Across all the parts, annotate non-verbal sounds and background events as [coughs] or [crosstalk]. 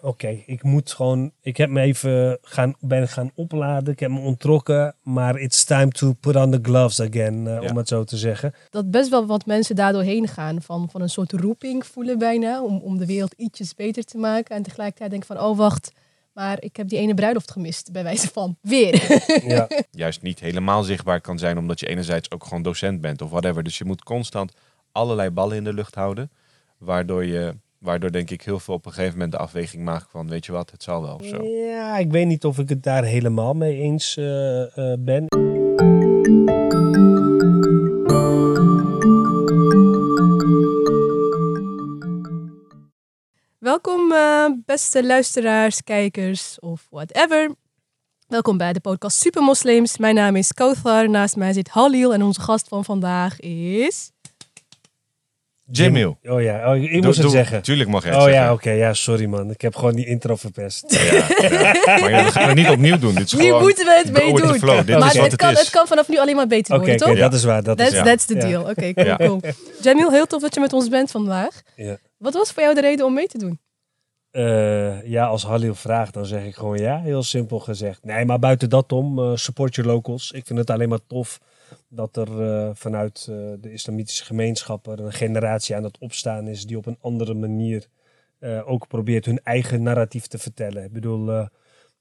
oké, ik moet gewoon, ik heb me even gaan, ben gaan opladen, ik heb me ontrokken, maar it's time to put on the gloves again, eh, Ja. om het zo te zeggen. Dat best wel wat mensen daardoor heen gaan. Van, van een soort roeping voelen bijna. Om, om de wereld ietsjes beter te maken. En tegelijkertijd denken van, oh wacht. Maar ik heb die ene bruiloft gemist. Bij wijze van, weer. [laughs] Ja, Juist niet helemaal zichtbaar kan zijn omdat je enerzijds ook gewoon docent bent of whatever. Dus je moet constant allerlei ballen in de lucht houden. Waardoor je, waardoor denk ik heel veel op een gegeven moment de afweging maakt van weet je wat, het zal wel of zo. ja, ik weet niet of ik het daar helemaal mee eens eh, eh, ben. Welkom eh, beste luisteraars, kijkers of whatever. Welkom bij de podcast Super Moslims. Mijn naam is Kauthar. Naast mij zit Halil. En onze gast van vandaag is... Jamil. Oh ja, oh, ik, Doe- moest het doe- zeggen. Tuurlijk mag jij het Oh ja, oké, ja, sorry man. Ik heb gewoon die intro verpest. Ja, ja. Maar ja, we gaan het niet opnieuw doen. Dit is [laughs] Nu gewoon moeten we het meedoen. flow. Dit maar is wat het, het kan, is. het kan vanaf nu alleen maar beter Oké, worden, oké, toch? dat is waar. Dat That's, is ja. that's the Ja. deal. Oké, cool, cool. Jamil, heel tof dat je met ons bent vandaag. Ja. Wat was voor jou de reden om mee te doen? Eh, ja, als Halil vraagt, dan zeg ik gewoon ja, heel simpel gezegd. Nee, maar buiten dat om, eh, support your locals. Ik vind het alleen maar tof dat er eh, vanuit eh, de islamitische gemeenschap er een generatie aan het opstaan is die op een andere manier eh, ook probeert hun eigen narratief te vertellen. Ik bedoel,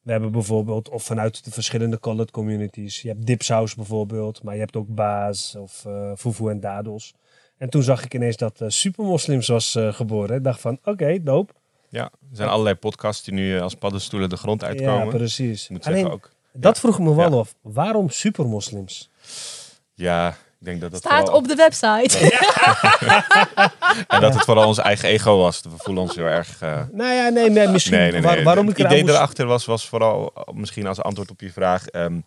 we hebben bijvoorbeeld, of vanuit de verschillende colored communities, je hebt Dipsaus bijvoorbeeld, maar je hebt ook Baas of eh Fufu en Dadels. En toen zag ik ineens dat Supermoslims was geboren. Ik dacht van, oké, dope. Ja, er zijn allerlei podcasts die nu als paddenstoelen de grond uitkomen. Ja, precies. Moet Alleen, zeggen ook. dat vroeg me wel Ja. af. Waarom supermoslims? Ja, ik denk dat het Staat vooral, op de website. [laughs] en dat het vooral ons eigen ego was. We voelen ons heel erg. eh, Nou ja, nee, nee misschien. Nee, nee, waar- nee. waarom ik het idee moest- erachter was, was vooral eh, misschien als antwoord op je vraag. ehm,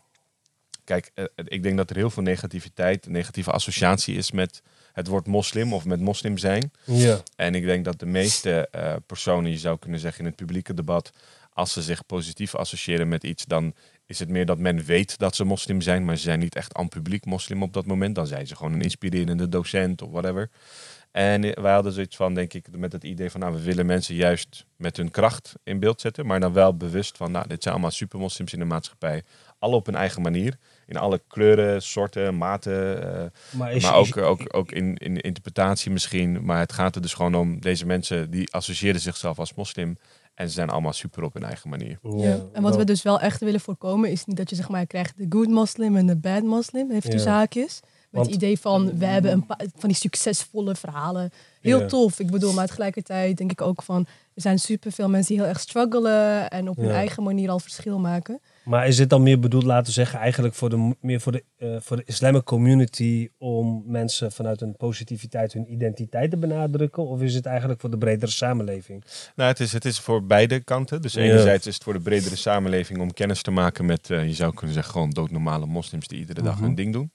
kijk, eh, ik denk dat er heel veel negativiteit, negatieve associatie is met het woord moslim of met moslim zijn. Ja, En ik denk dat de meeste eh, personen, je zou kunnen zeggen in het publieke debat, als ze zich positief associëren met iets, dan is het meer dat men weet dat ze moslim zijn, maar ze zijn niet echt aan publiek moslim op dat moment. Dan zijn ze gewoon een inspirerende docent of whatever. En wij hadden zoiets van, denk ik, met het idee van, nou, we willen mensen juist met hun kracht in beeld zetten, maar dan wel bewust van, nou, dit zijn allemaal supermoslims in de maatschappij. Alle op hun eigen manier, in alle kleuren, soorten, maten, eh, maar, is, maar ook, ook, ook in, in interpretatie misschien. Maar het gaat er dus gewoon om deze mensen die associëren zichzelf als moslim. En ze zijn allemaal super op hun eigen manier. Ja, En wat we dus wel echt willen voorkomen is niet dat je zeg maar krijgt de good moslim en de bad moslim. Heeft Ja. haakjes. Met Want- het idee van we hebben een paar van die succesvolle verhalen. Heel Ja. tof. Ik bedoel, maar tegelijkertijd denk ik ook van er zijn superveel mensen die heel erg struggelen en op hun eigen manier al verschil maken. Maar is dit dan meer bedoeld, laten we zeggen, eigenlijk voor de, meer voor de, eh, voor de islamic community om mensen vanuit hun positiviteit hun identiteit te benadrukken? Of is het eigenlijk voor de bredere samenleving? Nou, het is, het is voor beide kanten. Dus Ja. enerzijds is het voor de bredere samenleving om kennis te maken met, eh, je zou kunnen zeggen, gewoon doodnormale moslims die iedere dag Mhm. hun ding doen.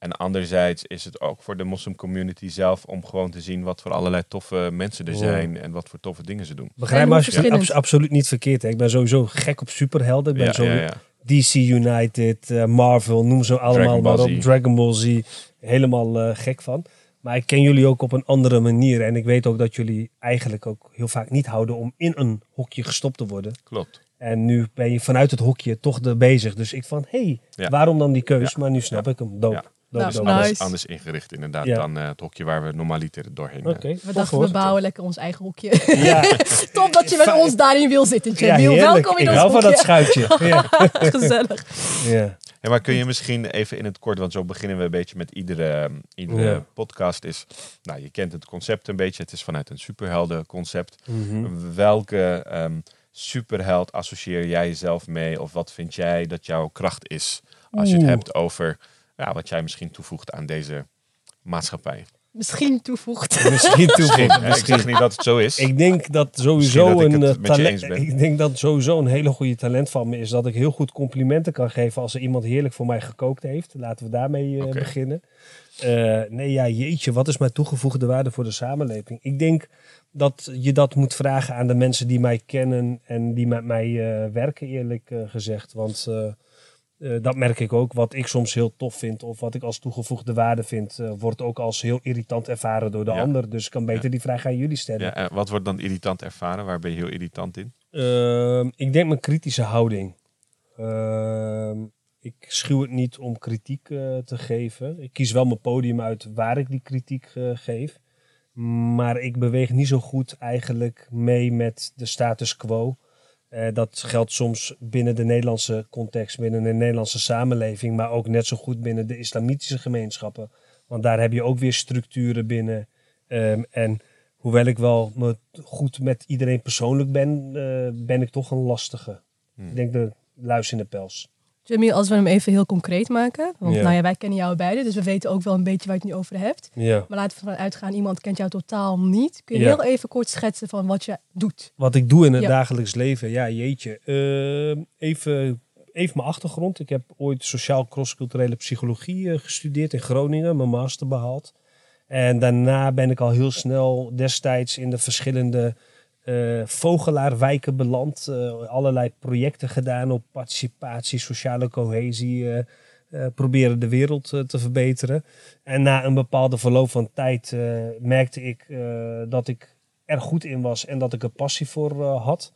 En anderzijds is het ook voor de moslimcommunity zelf om gewoon te zien wat voor allerlei toffe mensen er Ja. zijn en wat voor toffe dingen ze doen. Begrijp me abs- absoluut niet verkeerd. Hè. Ik ben sowieso gek op superhelden. Ik ben Ja, zo ja, ja. DC United, eh, Marvel, noem ze allemaal Dragon Ball maar op. Z. Dragon Ball Z, helemaal eh, gek van. Maar ik ken jullie ook op een andere manier. En ik weet ook dat jullie eigenlijk ook heel vaak niet houden om in een hokje gestopt te worden. Klopt. En nu ben je vanuit het hokje toch er bezig. Dus ik van, hé, hey, Ja. waarom dan die keus? Ja. Maar nu snap ik hem. Dope, Nou, nice. Anders, ingericht inderdaad Ja. dan eh, het hokje waar we normaliter doorheen eh, Oké, We dachten, we bouwen lekker ons eigen hokje. Ja, [laughs] Top dat je met ons daarin wil zitten, Jamil. Welkom in Ik ons hou van dat schuitje. [laughs] Gezellig. Ja. Ja, maar kun je misschien even in het kort, want zo beginnen we een beetje met iedere, iedere Ja. podcast. Is, nou, je kent het concept een beetje. Het is vanuit een superhelden concept. Mhm. Welke ehm, superheld associeer jij jezelf mee? Of wat vind jij dat jouw kracht is? Als je het Oeh. hebt over ja, wat jij misschien toevoegt aan deze maatschappij. Misschien toevoegt. [laughs] Misschien hè, ik zeg niet dat het zo is. Ik denk dat sowieso dat ik een het eh, talent. Ik denk dat sowieso een hele goede talent van me is dat ik heel goed complimenten kan geven als er iemand heerlijk voor mij gekookt heeft. Laten we daarmee eh, beginnen. Eh, nee, ja, jeetje, wat is mijn toegevoegde waarde voor de samenleving? Ik denk dat je dat moet vragen aan de mensen die mij kennen en die met mij eh, werken, eerlijk gezegd. Want eh, dat merk ik ook. Wat ik soms heel tof vind of wat ik als toegevoegde waarde vind, eh, wordt ook als heel irritant ervaren door de Ja. ander. Dus ik kan beter die vraag aan jullie stellen. Ja, wat wordt dan irritant ervaren? Waar ben je heel irritant in? Ehm, ik denk mijn kritische houding. Ehm, ik schuw het niet om kritiek eh, te geven. Ik kies wel mijn podium uit waar ik die kritiek geef. Maar ik beweeg niet zo goed eigenlijk mee met de status quo. Eh, dat geldt soms binnen de Nederlandse context, binnen de Nederlandse samenleving, maar ook net zo goed binnen de islamitische gemeenschappen. Want daar heb je ook weer structuren binnen. Ehm, en hoewel ik wel me goed met iedereen persoonlijk ben, eh, ben ik toch een lastige. Hmm. Ik denk de luis in de pels. Jamie, als we hem even heel concreet maken. Want Ja. nou ja, wij kennen jou beiden, dus we weten ook wel een beetje waar je het nu over hebt. Ja. Maar laten we ervan uitgaan, iemand kent jou totaal niet. Kun je heel even kort schetsen van wat je doet? Wat ik doe in het dagelijks leven, ja jeetje. Ehm, even, even mijn achtergrond. Ik heb ooit sociaal crossculturele psychologie eh, gestudeerd in Groningen, mijn master behaald. En daarna ben ik al heel snel destijds in de verschillende eh vogelaarwijken beland. eh, allerlei projecten gedaan op participatie, sociale cohesie. eh, proberen de wereld te verbeteren. En na een bepaalde verloop van tijd merkte ik dat ik er goed in was en dat ik er passie voor had.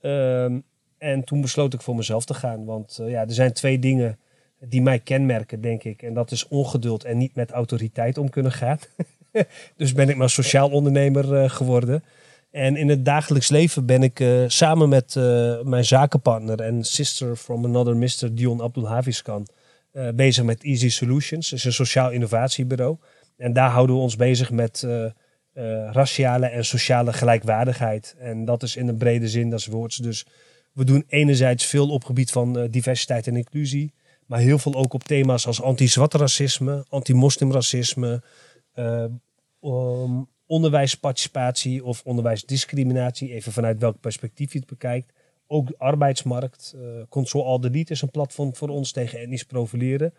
Ehm, en toen besloot ik voor mezelf te gaan. Want ja, er zijn twee dingen die mij kenmerken, denk ik. En dat is ongeduld en niet met autoriteit om kunnen gaan. [laughs] dus ben ik maar sociaal ondernemer geworden. En in het dagelijks leven ben ik eh, samen met eh, mijn zakenpartner en sister from another Mr. Dion Abdul Haviskan eh, bezig met Easy Solutions. Dat is een sociaal innovatiebureau. En daar houden we ons bezig met raciale en sociale gelijkwaardigheid. En dat is in een brede zin des woords. Dus we doen enerzijds veel op gebied van diversiteit en inclusie. Maar heel veel ook op thema's als anti-zwart racisme, anti-moslimracisme, um, onderwijsparticipatie of onderwijsdiscriminatie. Even vanuit welk perspectief je het bekijkt. Ook de arbeidsmarkt. eh Control All Delete is een platform voor ons tegen etnisch profileren.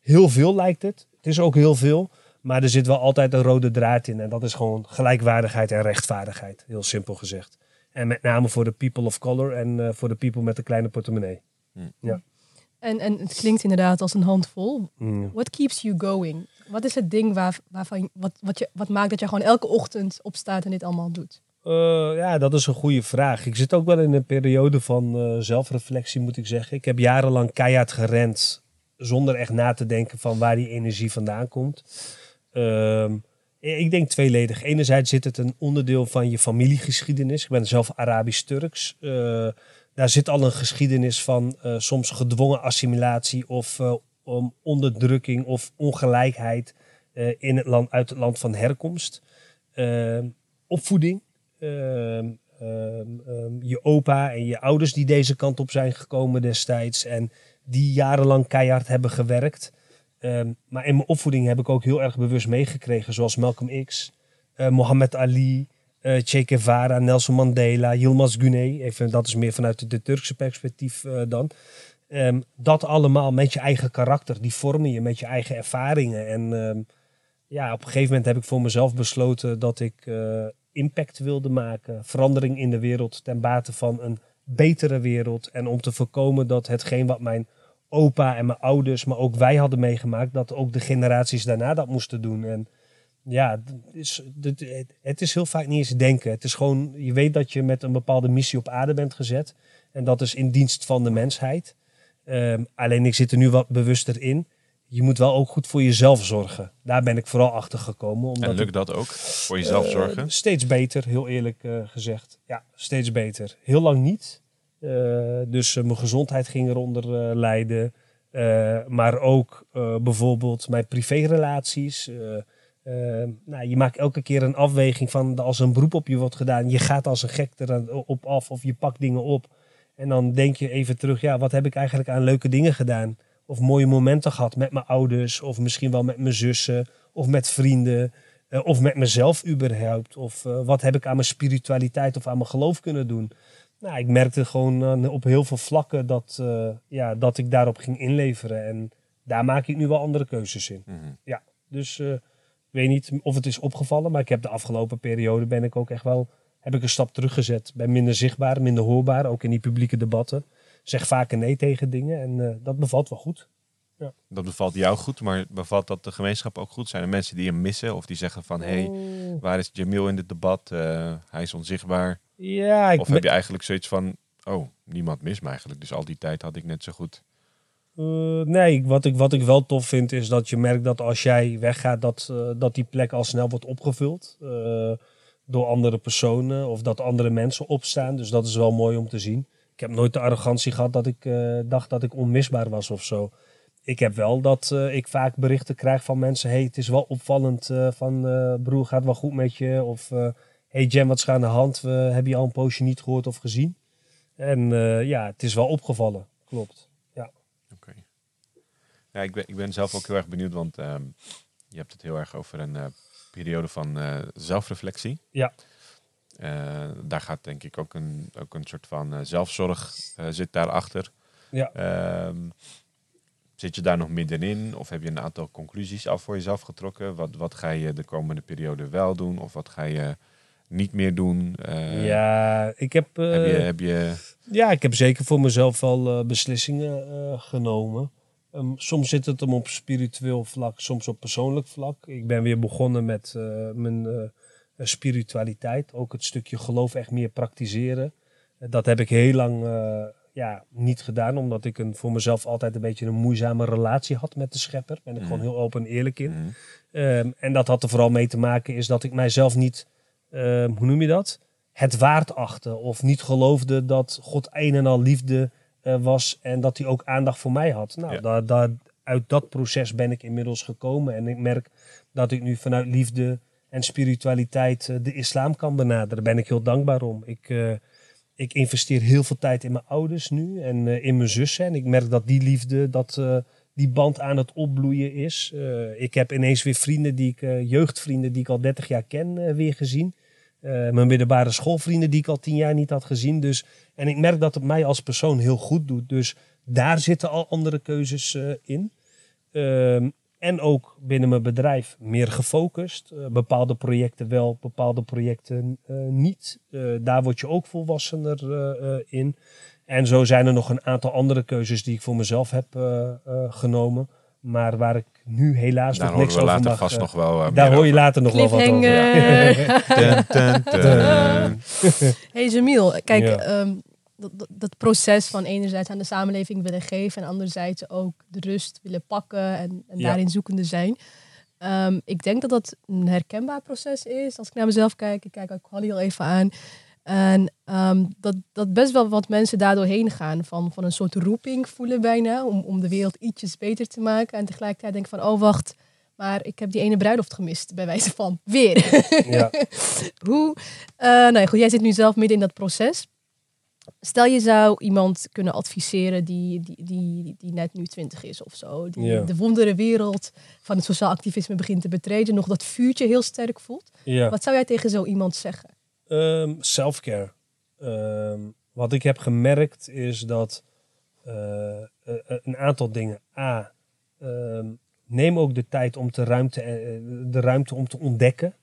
Heel veel lijkt het. Het is ook heel veel. Maar er zit wel altijd een rode draad in. En dat is gewoon gelijkwaardigheid en rechtvaardigheid. Heel simpel gezegd. En met name voor de people of color en eh, voor de people met een kleine portemonnee. En, en het klinkt inderdaad als een handvol. Mm. What keeps you going? Wat is het ding waar, waarvan, wat, wat, je, wat maakt dat je gewoon elke ochtend opstaat en dit allemaal doet? Eh, ja, dat is een goede vraag. Ik zit ook wel in een periode van eh, zelfreflectie, moet ik zeggen. Ik heb jarenlang keihard gerend zonder echt na te denken van waar die energie vandaan komt. Ehm, ik denk tweeledig. Enerzijds zit het een onderdeel van je familiegeschiedenis. Ik ben zelf Arabisch-Turks. Eh, daar zit al een geschiedenis van soms gedwongen assimilatie of om onderdrukking of ongelijkheid eh, in het land, uit het land van herkomst. Ehm, opvoeding. Ehm, ehm, je opa en je ouders die deze kant op zijn gekomen destijds en die jarenlang keihard hebben gewerkt. Maar in mijn opvoeding heb ik ook heel erg bewust meegekregen, zoals Malcolm X, eh Muhammad Ali, eh Che Guevara, Nelson Mandela, Yilmaz Güney. Even, dat is meer vanuit de, Turkse perspectief dan. Ehm, dat allemaal met je eigen karakter, die vormen je met je eigen ervaringen. En ehm, ja, op een gegeven moment heb ik voor mezelf besloten dat ik eh, impact wilde maken. Verandering in de wereld ten bate van een betere wereld. En om te voorkomen dat hetgeen wat mijn opa en mijn ouders, maar ook wij hadden meegemaakt, dat ook de generaties daarna dat moesten doen. En ja, het is, het is heel vaak niet eens denken. Het is gewoon, je weet dat je met een bepaalde missie op aarde bent gezet. En dat is in dienst van de mensheid. Ehm, alleen ik zit er nu wat bewuster in. Je moet wel ook goed voor jezelf zorgen. Daar ben ik vooral achter gekomen. Omdat En lukt dat ook? Voor jezelf eh, zorgen? steeds beter, heel eerlijk eh, gezegd. Ja, steeds beter. Heel lang niet. Eh, dus mijn gezondheid ging eronder lijden. Maar ook bijvoorbeeld mijn privérelaties. Eh, eh, nou, je maakt elke keer een afweging van als een beroep op je wordt gedaan. Je gaat als een gek erop af of je pakt dingen op. En dan denk je even terug, ja, wat heb ik eigenlijk aan leuke dingen gedaan? Of mooie momenten gehad met mijn ouders, of misschien wel met mijn zussen, of met vrienden, eh, of met mezelf überhaupt. Of eh, wat heb ik aan mijn spiritualiteit of aan mijn geloof kunnen doen? Nou, ik merkte gewoon eh, op heel veel vlakken dat, ja, dat ik daarop ging inleveren. En daar maak ik nu wel andere keuzes in. Mhm. Dus eh, ik weet niet of het is opgevallen, maar ik heb de afgelopen periode ben ik ook echt wel, heb ik een stap teruggezet. Ben minder zichtbaar, minder hoorbaar, ook in die publieke debatten. Zeg vaker nee tegen dingen en eh, dat bevalt wel goed. Ja. Dat bevalt jou goed, maar bevalt dat de gemeenschap ook goed? Zijn er mensen die hem missen of die zeggen van... hé, hey, waar is Jamil in dit debat? Eh, hij is onzichtbaar. Ja, ik Of heb je eigenlijk zoiets van... oh, niemand mist me eigenlijk. Dus al die tijd had ik net zo goed. Eh, nee, ik- wat ik, wat ik wel tof vind is dat je merkt dat als jij weggaat, dat, dat die plek al snel wordt opgevuld eh, door andere personen of dat andere mensen opstaan. Dus dat is wel mooi om te zien. Ik heb nooit de arrogantie gehad dat ik eh, dacht dat ik onmisbaar was of zo. Ik heb wel dat eh, ik vaak berichten krijg van mensen: hey, het is wel opvallend eh, van broer, gaat wel goed met je? Of hey Jam, wat is aan de hand? We hebben je al een poosje niet gehoord of gezien? En ja, het is wel opgevallen. Klopt. Oké. Ja, ik ben, ik ben zelf ook heel erg benieuwd, want ehm, je hebt het heel erg over een periode van eh, zelfreflectie. Ja. Eh, daar gaat denk ik ook een, ook een soort van eh, zelfzorg zit daarachter. Ja. Ehm, zit je daar nog middenin of heb je een aantal conclusies al voor jezelf getrokken? Wat, wat ga je de komende periode wel doen of wat ga je niet meer doen? Ja, ik heb, Heb je, heb je ja, ik heb zeker voor mezelf wel eh, beslissingen genomen. Ehm, soms zit het hem op spiritueel vlak, soms op persoonlijk vlak. Ik ben weer begonnen met eh, mijn eh, spiritualiteit. Ook het stukje geloof echt meer praktiseren. Eh, dat heb ik heel lang ja, niet gedaan, omdat ik een, voor mezelf altijd een beetje een moeizame relatie had met de schepper. Ben ik Mhm. gewoon heel open en eerlijk in. Mhm. Ehm, en dat had er vooral mee te maken is dat ik mijzelf niet, ehm, hoe noem je dat? Het waard achtte. Of niet geloofde dat God een en al liefde was en dat hij ook aandacht voor mij had. Nou, Ja. daar, daar, uit dat proces ben ik inmiddels gekomen. En ik merk dat ik nu vanuit liefde en spiritualiteit eh, de islam kan benaderen. Daar ben ik heel dankbaar om. Ik, eh, ik investeer heel veel tijd in mijn ouders nu en eh, in mijn zussen. En ik merk dat die liefde, dat eh, die band aan het opbloeien is. Eh, ik heb ineens weer vrienden die ik, eh, jeugdvrienden die ik al 30 jaar ken, eh, weer gezien. Eh, mijn middelbare schoolvrienden die ik al 10 jaar niet had gezien. Dus, en ik merk dat het mij als persoon heel goed doet. Dus daar zitten al andere keuzes eh, in. Ehm, en ook binnen mijn bedrijf meer gefocust. Eh, bepaalde projecten wel, bepaalde projecten niet. Daar word je ook volwassener in. En zo zijn er nog een aantal andere keuzes die ik voor mezelf heb genomen. Maar waar ik nu helaas Daar nog niks over later mag. vast eh, nog wel eh, daar hoor je later nog wel wat over. Cliffhanger. [laughs] Dun, dun, dun. [laughs] Hey Jamil, kijk, Ja. ehm, dat, proces van enerzijds aan de samenleving willen geven en anderzijds ook de rust willen pakken en, en Ja. daarin zoekende zijn. Ehm, ik denk dat dat een herkenbaar proces is. Als ik naar mezelf kijk, ik kijk ook Halil even aan. En ehm, dat, dat best wel wat mensen daardoor heen gaan. Van, van een soort roeping voelen bijna. Om, om de wereld ietsjes beter te maken. En tegelijkertijd denken van, oh wacht. Maar ik heb die ene bruiloft gemist. Bij wijze van, weer. Ja. [laughs] Hoe, eh, nou ja, goed, jij zit nu zelf midden in dat proces. Stel je zou iemand kunnen adviseren die, die, die, die net nu twintig is of zo. Die Ja. de wondere wereld van het sociaal activisme begint te betreden. Nog dat vuurtje heel sterk voelt. ja. Wat zou jij tegen zo iemand zeggen? Ehm, self-care. Ehm, wat ik heb gemerkt is dat eh, eh, een aantal dingen. A, ehm, neem ook de tijd om te ruimte, eh, de ruimte om te ontdekken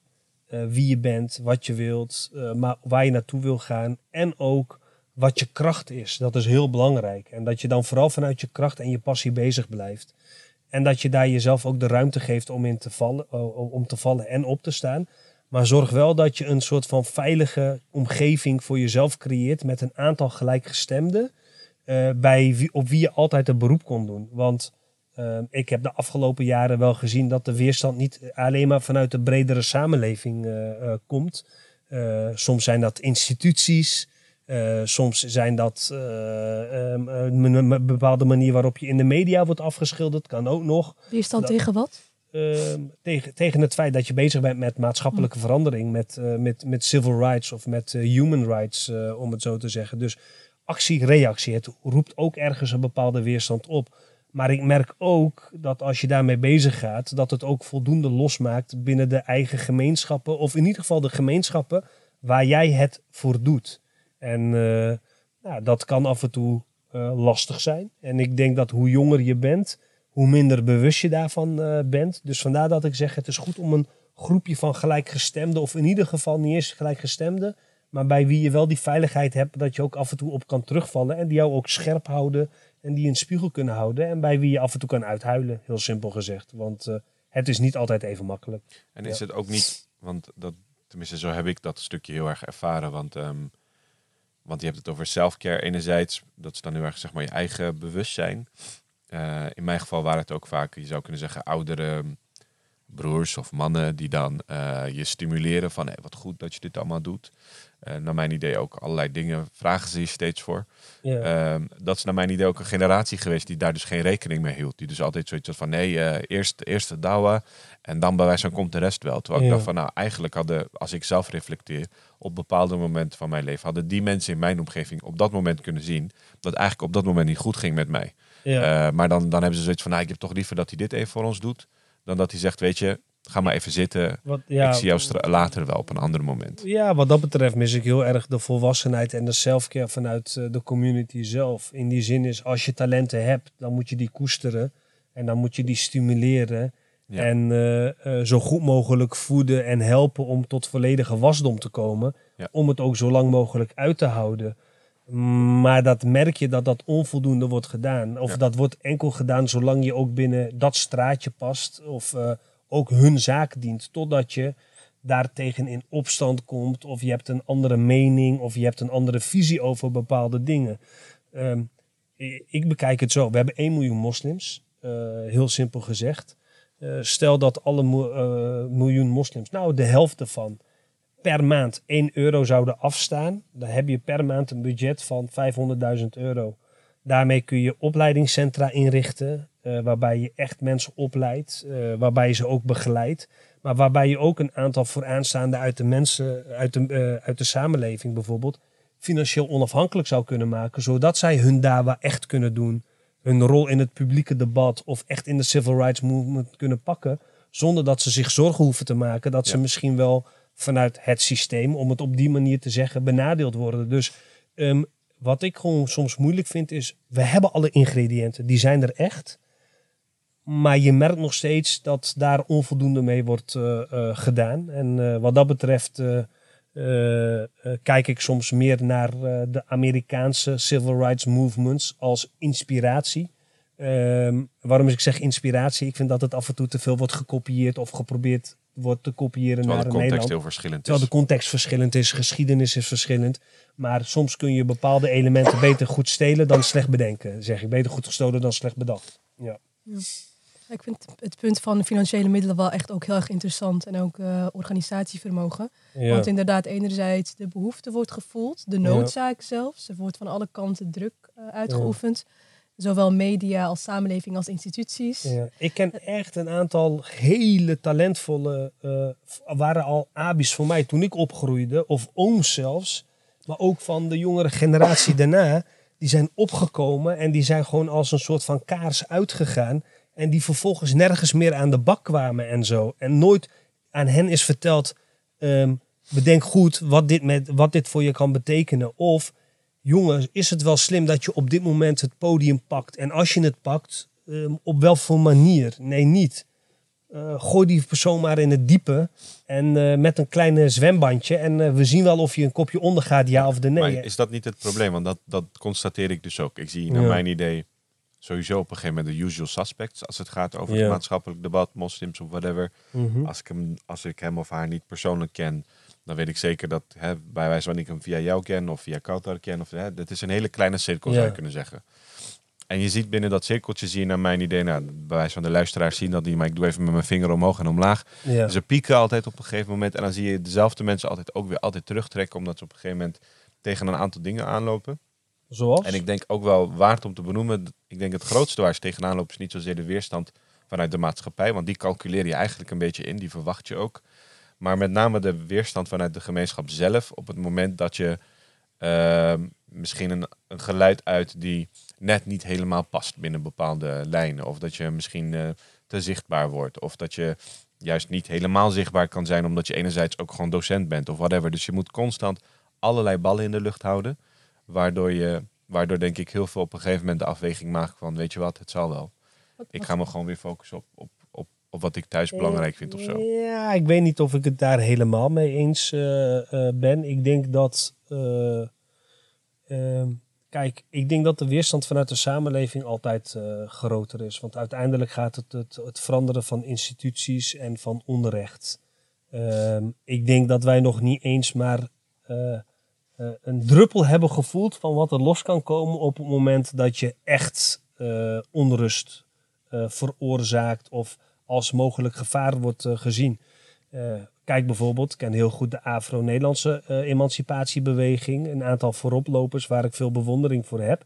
eh, wie je bent, wat je wilt, eh, maar waar je naartoe wil gaan. En ook wat je kracht is. Dat is heel belangrijk. En dat je dan vooral vanuit je kracht en je passie bezig blijft. En dat je daar jezelf ook de ruimte geeft om, in te vallen, eh, om te vallen en op te staan. Maar zorg wel dat je een soort van veilige omgeving voor jezelf creëert met een aantal gelijkgestemden. eh, bij wie, op wie je altijd een beroep kon doen. Want eh, ik heb de afgelopen jaren wel gezien dat de weerstand niet alleen maar vanuit de bredere samenleving eh, komt. Soms zijn dat instituties. soms zijn dat eh, ehm, een, bepaalde manier waarop je in de media wordt afgeschilderd. Kan ook nog. Weerstand Dat- tegen wat? Ehm, tegen, tegen het feit dat je bezig bent met maatschappelijke verandering, met, eh, met, met civil rights of met eh, human rights, eh, om het zo te zeggen. Dus actie, reactie, het roept ook ergens een bepaalde weerstand op. Maar ik merk ook dat als je daarmee bezig gaat, dat het ook voldoende losmaakt binnen de eigen gemeenschappen, of in ieder geval de gemeenschappen waar jij het voor doet. En nou, dat kan af en toe lastig zijn. En ik denk dat hoe jonger je bent, hoe minder bewust je daarvan eh, bent. Dus vandaar dat ik zeg, het is goed om een groepje van gelijkgestemden, of in ieder geval niet eens gelijkgestemden, maar bij wie je wel die veiligheid hebt dat je ook af en toe op kan terugvallen en die jou ook scherp houden En die een spiegel kunnen houden. En bij wie je af en toe kan uithuilen, heel simpel gezegd. Want eh, het is niet altijd even makkelijk. En is het ook niet, want dat, tenminste zo heb ik dat stukje heel erg ervaren. Want, ehm, want je hebt het over self-care enerzijds. Dat is dan heel erg zeg maar je eigen bewustzijn. Eh, in mijn geval waren het ook vaak, je zou kunnen zeggen, oudere broers of mannen die dan eh, je stimuleren van wat goed dat je dit allemaal doet. Uh, naar mijn idee ook allerlei dingen vragen ze je steeds voor. Ja. Ehm, dat is naar mijn idee ook een generatie geweest die daar dus geen rekening mee hield. Die dus altijd zoiets had van nee, eh, eerst, eerst de dawa en dan bij wijze van komt de rest wel. Terwijl ik dacht van nou eigenlijk hadden, als ik zelf reflecteer, op bepaalde momenten van mijn leven, hadden die mensen in mijn omgeving op dat moment kunnen zien dat eigenlijk op dat moment niet goed ging met mij. ja. Eh, maar dan, dan hebben ze zoiets van nou ik heb toch liever dat hij dit even voor ons doet, dan dat hij zegt weet je, ga maar even zitten. wat, ja, ik zie jou later wel op een ander moment. Ja, wat dat betreft mis ik heel erg de volwassenheid en de selfcare vanuit eh, de community zelf. In die zin is, als je talenten hebt, dan moet je die koesteren. En dan moet je die stimuleren. Ja. En eh, eh, zo goed mogelijk voeden en helpen om tot volledige wasdom te komen. Ja. Om het ook zo lang mogelijk uit te houden. Maar dat merk je dat dat onvoldoende wordt gedaan. Of Ja. dat wordt enkel gedaan zolang je ook binnen dat straatje past. Of ook hun zaak dient. Totdat je daartegen in opstand komt. Of je hebt een andere mening. Of je hebt een andere visie over bepaalde dingen. Ehm, ik bekijk het zo. We hebben 1 miljoen moslims. eh, heel simpel gezegd. Eh, stel dat alle eh, miljoen moslims, nou de helft ervan, per maand 1 euro zouden afstaan. Dan heb je per maand een budget van 500.000 euro. Daarmee kun je opleidingscentra inrichten, eh, waarbij je echt mensen opleidt, eh, waarbij je ze ook begeleidt. Maar waarbij je ook een aantal vooraanstaande uit de mensen, uit de, eh, uit de samenleving bijvoorbeeld, financieel onafhankelijk zou kunnen maken, zodat zij hun dawa echt kunnen doen, hun rol in het publieke debat of echt in de civil rights movement kunnen pakken, zonder dat ze zich zorgen hoeven te maken dat ze misschien wel vanuit het systeem, om het op die manier te zeggen, benadeeld worden. Dus ehm, wat ik gewoon soms moeilijk vind is, we hebben alle ingrediënten, die zijn er echt. Maar je merkt nog steeds dat daar onvoldoende mee wordt eh, eh, gedaan. En eh, wat dat betreft eh, eh, eh, kijk ik soms meer naar de Amerikaanse civil rights movements als inspiratie. Ehm, waarom is ik zeg inspiratie? Ik vind dat het af en toe te veel wordt gekopieerd of geprobeerd wordt te kopiëren Terwijl naar de context Nederland. heel verschillend is. Terwijl de context verschillend is, geschiedenis is verschillend. Maar soms kun je bepaalde elementen beter goed stelen dan slecht bedenken. Zeg ik beter goed gestolen dan slecht bedacht. Ja. Ik vind het punt van financiële middelen wel echt ook heel erg interessant. En ook eh, organisatievermogen. Ja. Want inderdaad, enerzijds de behoefte wordt gevoeld, de noodzaak zelfs. Er wordt van alle kanten druk eh, uitgeoefend. Zowel media als samenleving als instituties. Ja. Ik ken echt een aantal hele talentvolle, eh, waren al abis voor mij toen ik opgroeide, of ooms zelfs, maar ook van de jongere generatie daarna, die zijn opgekomen en die zijn gewoon als een soort van kaars uitgegaan en die vervolgens nergens meer aan de bak kwamen en zo. En nooit aan hen is verteld, ehm, bedenk goed wat dit, met, wat dit voor je kan betekenen. Of, jongens, is het wel slim dat je op dit moment het podium pakt? En als je het pakt, ehm, op welke voor manier? Nee, niet. Eh, gooi die persoon maar in het diepe en eh, met een klein zwembandje. En eh, we zien wel of je een kopje ondergaat, ja of de nee. Maar is dat niet het probleem? Want dat, dat constateer ik dus ook. Ik zie naar Ja. mijn idee sowieso op een gegeven moment de usual suspects. Als het gaat over het maatschappelijk debat, moslims of whatever. Mhm. Als, ik hem, als ik hem of haar niet persoonlijk ken, dan weet ik zeker dat hè, bij wijze van ik hem via jou ken of via Kautar ken. Of, hè, dat is een hele kleine cirkel zou je kunnen zeggen. En je ziet binnen dat cirkeltje, zie je naar mijn idee, nou, bij wijze van de luisteraars zien dat niet, maar ik doe even met mijn vinger omhoog en omlaag. Ja. Ze pieken altijd op een gegeven moment en dan zie je dezelfde mensen altijd ook weer altijd terugtrekken, omdat ze op een gegeven moment tegen een aantal dingen aanlopen. En ik denk ook wel waard om te benoemen. Ik denk het grootste waar ze tegenaan lopen is niet zozeer de weerstand vanuit de maatschappij. Want die calculeer je eigenlijk een beetje in. Die verwacht je ook. Maar met name de weerstand vanuit de gemeenschap zelf. Op het moment dat je ehm, misschien een, een geluid uit die net niet helemaal past binnen bepaalde lijnen. Of dat je misschien eh, te zichtbaar wordt. Of dat je juist niet helemaal zichtbaar kan zijn. Omdat je enerzijds ook gewoon docent bent of whatever. Dus je moet constant allerlei ballen in de lucht houden. Waardoor je, waardoor denk ik heel veel op een gegeven moment de afweging maakt van, weet je wat, het zal wel. Wat- Ik ga me gewoon weer focussen op, op, op, op wat ik thuis belangrijk vind of zo. Ja, ik weet niet of ik het daar helemaal mee eens eh, eh, ben. Ik denk dat. eh, ehm, kijk, ik denk dat de weerstand vanuit de samenleving altijd uh, groter is. Want uiteindelijk gaat het het, het veranderen van instituties en van onrecht. Ehm, ik denk dat wij nog niet eens maar uh, een druppel hebben gevoeld van wat er los kan komen op het moment dat je echt onrust veroorzaakt of als mogelijk gevaar wordt gezien. Kijk bijvoorbeeld, ik ken heel goed de Afro-Nederlandse emancipatiebeweging. Een aantal vooroplopers waar ik veel bewondering voor heb.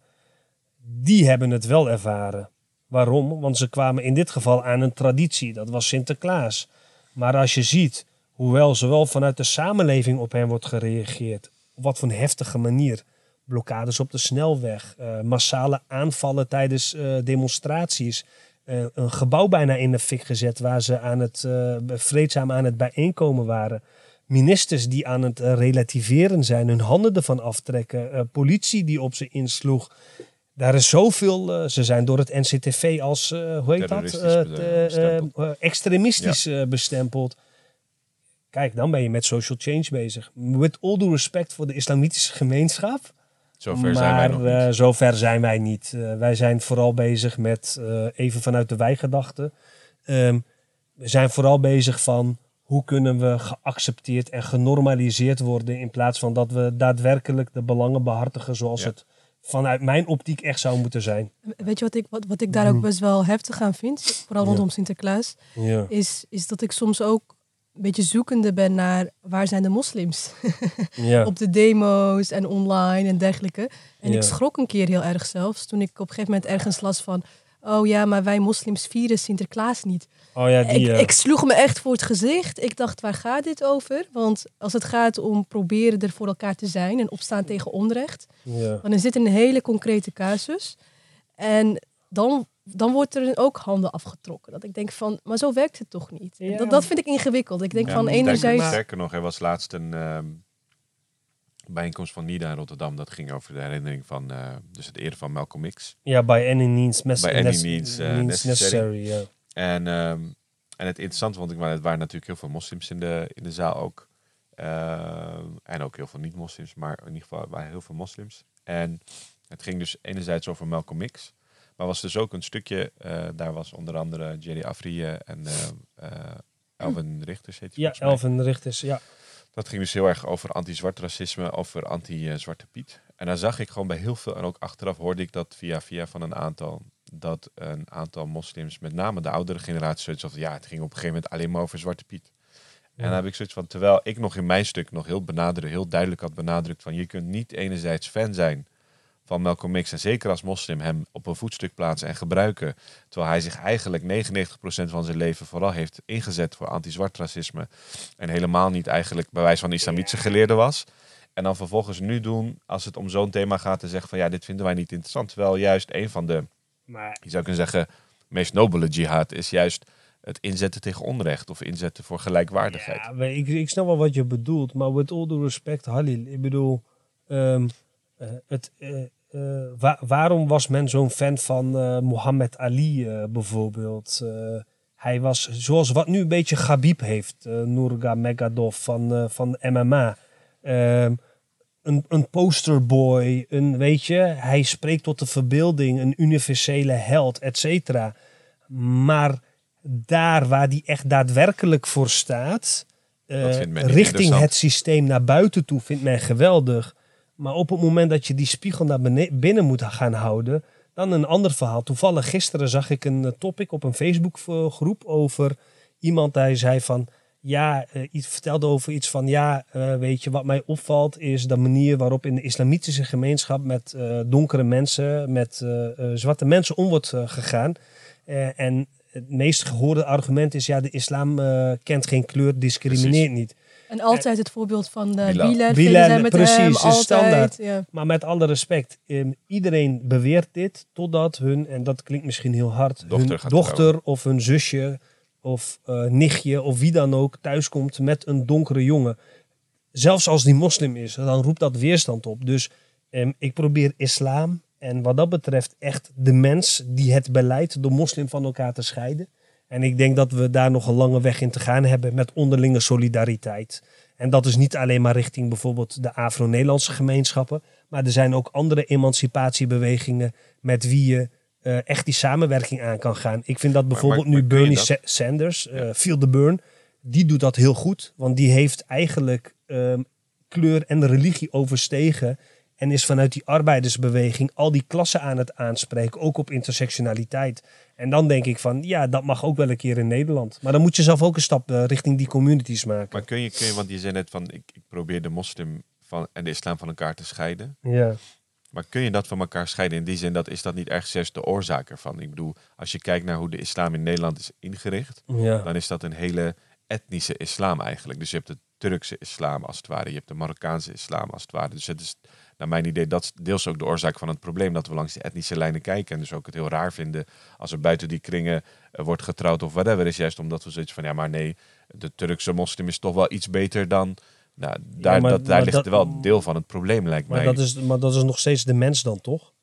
Die hebben het wel ervaren. Waarom? Want ze kwamen in dit geval aan een traditie. Dat was Sinterklaas. Maar als je ziet, hoewel zowel vanuit de samenleving op hen wordt gereageerd. Op wat voor een heftige manier. Blokkades op de snelweg. Uh, massale aanvallen tijdens uh, demonstraties. Eh, een gebouw bijna in de fik gezet waar ze aan het, vreedzaam aan het bijeenkomen waren. Ministers die aan het relativeren zijn, hun handen ervan aftrekken. politie die op ze insloeg. Daar is zoveel. ze zijn door het NCTV als, hoe heet dat? extremistisch bestempeld. Kijk, dan ben je met social change bezig. With all due respect voor de islamitische gemeenschap Zover maar, zijn wij nog niet. Uh, zover zijn wij niet. Uh, wij zijn vooral bezig met, uh, even vanuit de wijgedachte, um, we zijn vooral bezig van hoe kunnen we geaccepteerd en genormaliseerd worden in plaats van dat we daadwerkelijk de belangen behartigen zoals ja. het vanuit mijn optiek echt zou moeten zijn. Weet je wat ik, wat, wat ik daar ook best wel heftig aan vind, vooral rondom ja. Sinterklaas, ja. is, is dat ik soms ook een beetje zoekende ben naar waar zijn de moslims? [laughs] ja. Op de demo's en online en dergelijke. En ik schrok een keer heel erg zelfs toen ik op een gegeven moment ergens las van... Oh ja, maar wij moslims vieren Sinterklaas niet. Oh ja, die, ik, uh... ik, sloeg me echt voor het gezicht. Ik dacht, waar gaat dit over? Want als het gaat om proberen er voor elkaar te zijn en opstaan tegen onrecht, ja. dan is dit een hele concrete casus. En dan dan wordt er ook handen afgetrokken. Dat ik denk van, maar zo werkt het toch niet? Ja. Dat, dat vind ik ingewikkeld. Ik denk ja, van enerzijds... Sterker nog, er was laatst een uh, bijeenkomst van NIDA in Rotterdam. Dat ging over de herinnering van uh, dus het eren van Malcolm X. Ja, by any means, by any means, uh, means necessary. necessary en, um, en het interessante vond ik, maar het waren natuurlijk heel veel moslims in de, in de zaal ook. en ook heel veel niet-moslims, maar in ieder geval waren heel veel moslims. En het ging dus enerzijds over Malcolm X. Maar was dus ook een stukje, uh, daar was onder andere Jerry Afri en uh, Elvin Richters. Heet ja, Elvin Richters, ja. Dat ging dus heel erg over anti-zwart racisme, over anti-zwarte Piet. En daar zag ik gewoon bij heel veel, en ook achteraf hoorde ik dat via via van een aantal, dat een aantal moslims, met name de oudere generatie, zoiets van ja, het ging op een gegeven moment alleen maar over Zwarte Piet. En dan heb ik zoiets van, terwijl ik nog in mijn stuk nog heel heel duidelijk had benadrukt van je kunt niet enerzijds fan zijn van Malcolm X en zeker als moslim hem op een voetstuk plaatsen en gebruiken. Terwijl hij zich eigenlijk 99% van zijn leven vooral heeft ingezet voor anti-zwart racisme. En helemaal niet eigenlijk bij wijze van islamitische geleerde was. En dan vervolgens nu doen als het om zo'n thema gaat te zeggen van ja, dit vinden wij niet interessant. Terwijl juist een van de, maar... je zou kunnen zeggen, meest nobele jihad is juist het inzetten tegen onrecht of inzetten voor gelijkwaardigheid. Ja, ik, ik snap wel wat je bedoelt, maar with all due respect, Halil, ik bedoel, um, uh, het, uh, uh, waarom was men zo'n fan van uh, Muhammad Ali uh, bijvoorbeeld? hij was zoals wat nu een beetje Gabib heeft, Nurmagomedov van, van MMA. Ehm, een, een posterboy, een, weet je, hij spreekt tot de verbeelding, een universele held, et cetera. Maar daar waar hij echt daadwerkelijk voor staat, richting het systeem naar buiten toe, vindt men geweldig. Maar op het moment dat je die spiegel naar binnen moet gaan houden, dan een ander verhaal. Toevallig gisteren zag ik een eh, topic op een Facebookgroep over iemand die zei van ja, uh, iets vertelde over iets van ja, uh, weet je, wat mij opvalt is de manier waarop in de islamitische gemeenschap met uh, donkere mensen, met zwarte mensen om wordt gegaan. en het meest gehoorde argument is ja, de islam kent geen kleur, discrimineert niet. En altijd het voorbeeld van de Bilal. Bilal, met precies, hem, altijd, standaard. Ja. Maar met alle respect, um, iedereen beweert dit totdat hun, en dat klinkt misschien heel hard, dochter hun dochter of hun zusje of uh, nichtje of wie dan ook thuiskomt met een donkere jongen. Zelfs als die moslim is, dan roept dat weerstand op. Dus um, ik probeer islam en wat dat betreft echt de mens die het beleidt, de moslim van elkaar te scheiden. En ik denk dat we daar nog een lange weg in te gaan hebben met onderlinge solidariteit. En dat is niet alleen maar richting bijvoorbeeld de Afro-Nederlandse gemeenschappen. Maar er zijn ook andere emancipatiebewegingen met wie je uh, echt die samenwerking aan kan gaan. Ik vind dat bijvoorbeeld maar- maar nu Bernie dat? Sanders, eh Feel the Burn, die doet dat heel goed. Want die heeft eigenlijk ehm, kleur en religie overstegen. En is vanuit die arbeidersbeweging al die klassen aan het aanspreken, ook op intersectionaliteit. En dan denk ik van, ja, dat mag ook wel een keer in Nederland. Maar dan moet je zelf ook een stap eh, richting die communities maken. Maar kun je, kun je, want je zei net van, ik, ik probeer de moslim van, en de islam van elkaar te scheiden. Ja. Maar kun je dat van elkaar scheiden? In die zin, dat is dat niet ergens juist de oorzaak ervan? Ik bedoel, als je kijkt naar hoe de islam in Nederland is ingericht, Ja. dan is dat een hele etnische islam eigenlijk. Dus je hebt de Turkse islam als het ware, je hebt de Marokkaanse islam als het ware. Dus het is, naar mijn idee, dat is deels ook de oorzaak van het probleem, dat we langs die etnische lijnen kijken en dus ook het heel raar vinden als er buiten die kringen eh, wordt getrouwd of whatever. Is juist omdat we zoiets van, ja maar nee, de Turkse moslim is toch wel iets beter dan... Nou, daar, maar- dat, daar maar ligt dat- wel deel van het probleem, lijkt Maar, mij. dat is, maar dat is nog steeds de mens dan, toch?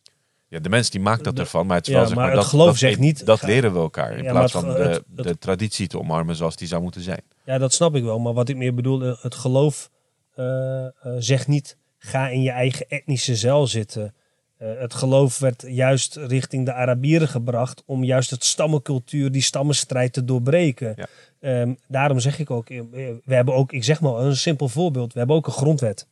Ja, de mens die maakt dat De- ervan, maar het is ja, wel zeg maar dat, geloof dat, zegt niet- dat leren we elkaar in Ja, plaats van de, het- het- de traditie te omarmen zoals die zou moeten zijn. Ja, dat snap ik wel. Maar wat ik meer bedoel, eh, het geloof eh, zegt niet, ga in je eigen etnische zeil zitten. Eh, het geloof werd juist richting de Arabieren gebracht om juist het stammencultuur, die stammenstrijd te doorbreken. Ja. Ehm, daarom zeg ik ook, eh, we hebben ook, ik zeg maar een simpel voorbeeld, we hebben ook een grondwet.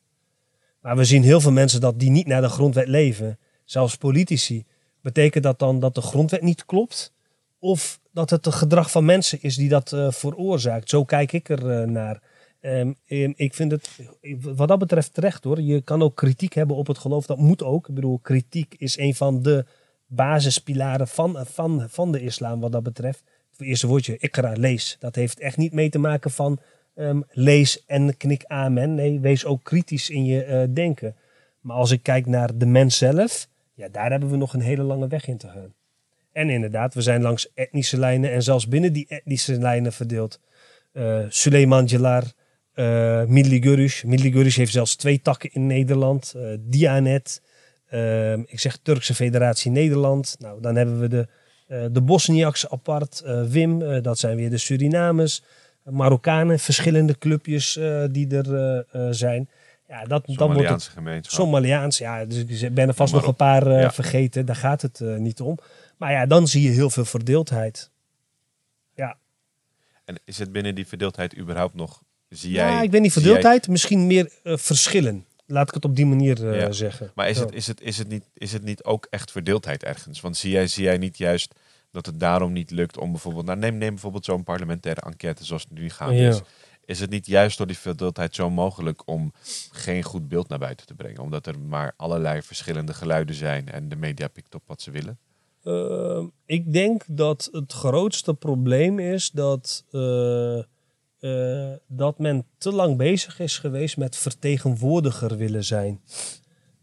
Maar we zien heel veel mensen dat die niet naar de grondwet leven, zelfs politici. Betekent dat dan dat de grondwet niet klopt? Of dat het het gedrag van mensen is die dat eh, veroorzaakt? Zo kijk ik er naar. Ehm, ehm, ik vind het wat dat betreft terecht hoor. Je kan ook kritiek hebben op het geloof. Dat moet ook. Ik bedoel, kritiek is een van de basispilaren van, van, van de islam wat dat betreft. Het eerste woordje, ikra, lees. Dat heeft echt niet mee te maken van ehm, lees en knik amen. Nee, wees ook kritisch in je eh, denken. Maar als ik kijk naar de mens zelf, ja, daar hebben we nog een hele lange weg in te gaan. En inderdaad, we zijn langs etnische lijnen en zelfs binnen die etnische lijnen verdeeld. Eh Suleiman Jalar, eh Milli Görüş. Milli Görüş heeft zelfs twee takken in Nederland. eh, Dianet, eh, ik zeg Turkse Federatie Nederland. Nou, dan hebben we de, eh de Bosniaks apart. Wim, dat zijn weer de Surinamers. Marokkanen, verschillende clubjes die er zijn. Ja, dat, dan wordt het gemeenschap. Somaliaans, ja, dus ik ben er vast Ja, nog een paar ja. vergeten. Daar gaat het niet om. Maar ja, dan zie je heel veel verdeeldheid. En is het binnen die verdeeldheid überhaupt nog, zie jij... ja, ik weet niet jij- verdeeldheid, misschien meer eh, verschillen. Laat ik het op die manier eh, Ja. zeggen. Maar is Ja. het, is, het, is, het niet, is het niet ook echt verdeeldheid ergens? Want zie jij, zie jij niet juist dat het daarom niet lukt om bijvoorbeeld... Nou, neem, neem bijvoorbeeld zo'n parlementaire enquête zoals het nu gaande Ja. is. Is het niet juist door die verdeeldheid zo mogelijk om geen goed beeld naar buiten te brengen? Omdat er maar allerlei verschillende geluiden zijn en de media pikt op wat ze willen? Ehm, ik denk dat het grootste probleem is dat, eh, dat men te lang bezig is geweest met vertegenwoordiger willen zijn.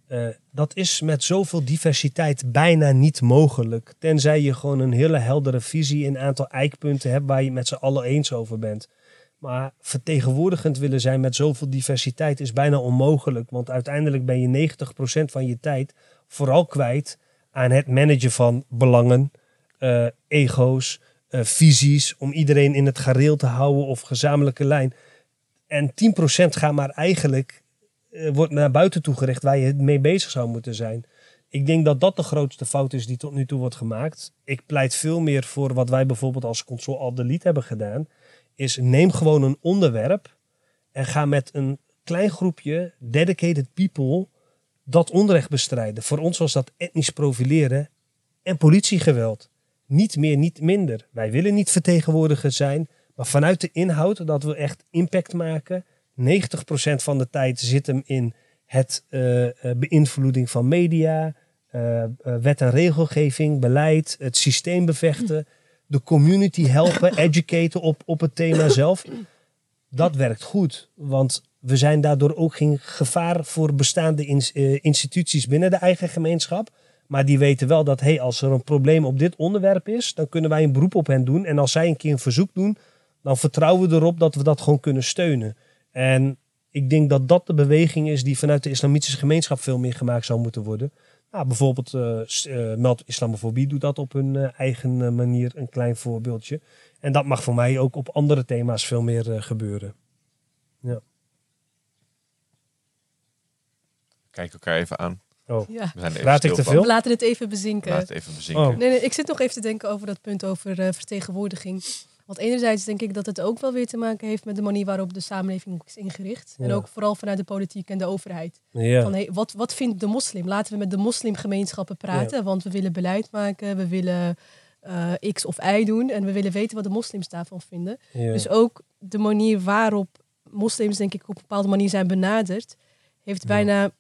Eh, dat is met zoveel diversiteit bijna niet mogelijk. Tenzij je gewoon een hele heldere visie, een aantal eikpunten hebt waar je met z'n allen eens over bent. Maar vertegenwoordigend willen zijn met zoveel diversiteit is bijna onmogelijk. Want uiteindelijk ben je 90% van je tijd vooral kwijt aan het managen van belangen, eh, ego's, eh, visies, om iedereen in het gareel te houden of gezamenlijke lijn. En 10% gaat maar eigenlijk, eh, wordt naar buiten toe gericht waar je mee bezig zou moeten zijn. Ik denk dat dat de grootste fout is die tot nu toe wordt gemaakt. Ik pleit veel meer voor wat wij bijvoorbeeld als Control Alt Delete hebben gedaan. Is neem gewoon een onderwerp en ga met een klein groepje dedicated people dat onrecht bestrijden. Voor ons was dat etnisch profileren en politiegeweld. Niet meer, niet minder. Wij willen niet vertegenwoordiger zijn, maar vanuit de inhoud dat we echt impact maken. 90% van de tijd zit hem in het eh, eh, beïnvloeding van media, eh, wet en regelgeving, beleid, het systeem bevechten, de community helpen, [coughs] educaten op, op het thema zelf. Dat werkt goed, want we zijn daardoor ook geen gevaar voor bestaande ins- instituties binnen de eigen gemeenschap. Maar die weten wel dat hey, als er een probleem op dit onderwerp is, dan kunnen wij een beroep op hen doen. En als zij een keer een verzoek doen, dan vertrouwen we erop dat we dat gewoon kunnen steunen. En ik denk dat dat de beweging is die vanuit de islamitische gemeenschap veel meer gemaakt zou moeten worden. Nou, bijvoorbeeld eh, Meld Islamofobie doet dat op hun eh, eigen manier, een klein voorbeeldje. En dat mag voor mij ook op andere thema's veel meer gebeuren. Kijk elkaar even aan. Oh, Ja. We zijn even Praat ik te veel? We laten het even bezinken. Laat het even bezinken. Oh. Nee, nee, ik zit nog even te denken over dat punt over eh, vertegenwoordiging. Want enerzijds denk ik dat het ook wel weer te maken heeft met de manier waarop de samenleving ook is ingericht. En ook vooral vanuit de politiek en de overheid. Ja. Van, hey, wat, wat vindt de moslim? Laten we met de moslimgemeenschappen praten. Want we willen beleid maken, we willen eh, X of Y doen. En we willen weten wat de moslims daarvan vinden. ja. Dus ook de manier waarop moslims, denk ik, op een bepaalde manier zijn benaderd, heeft bijna,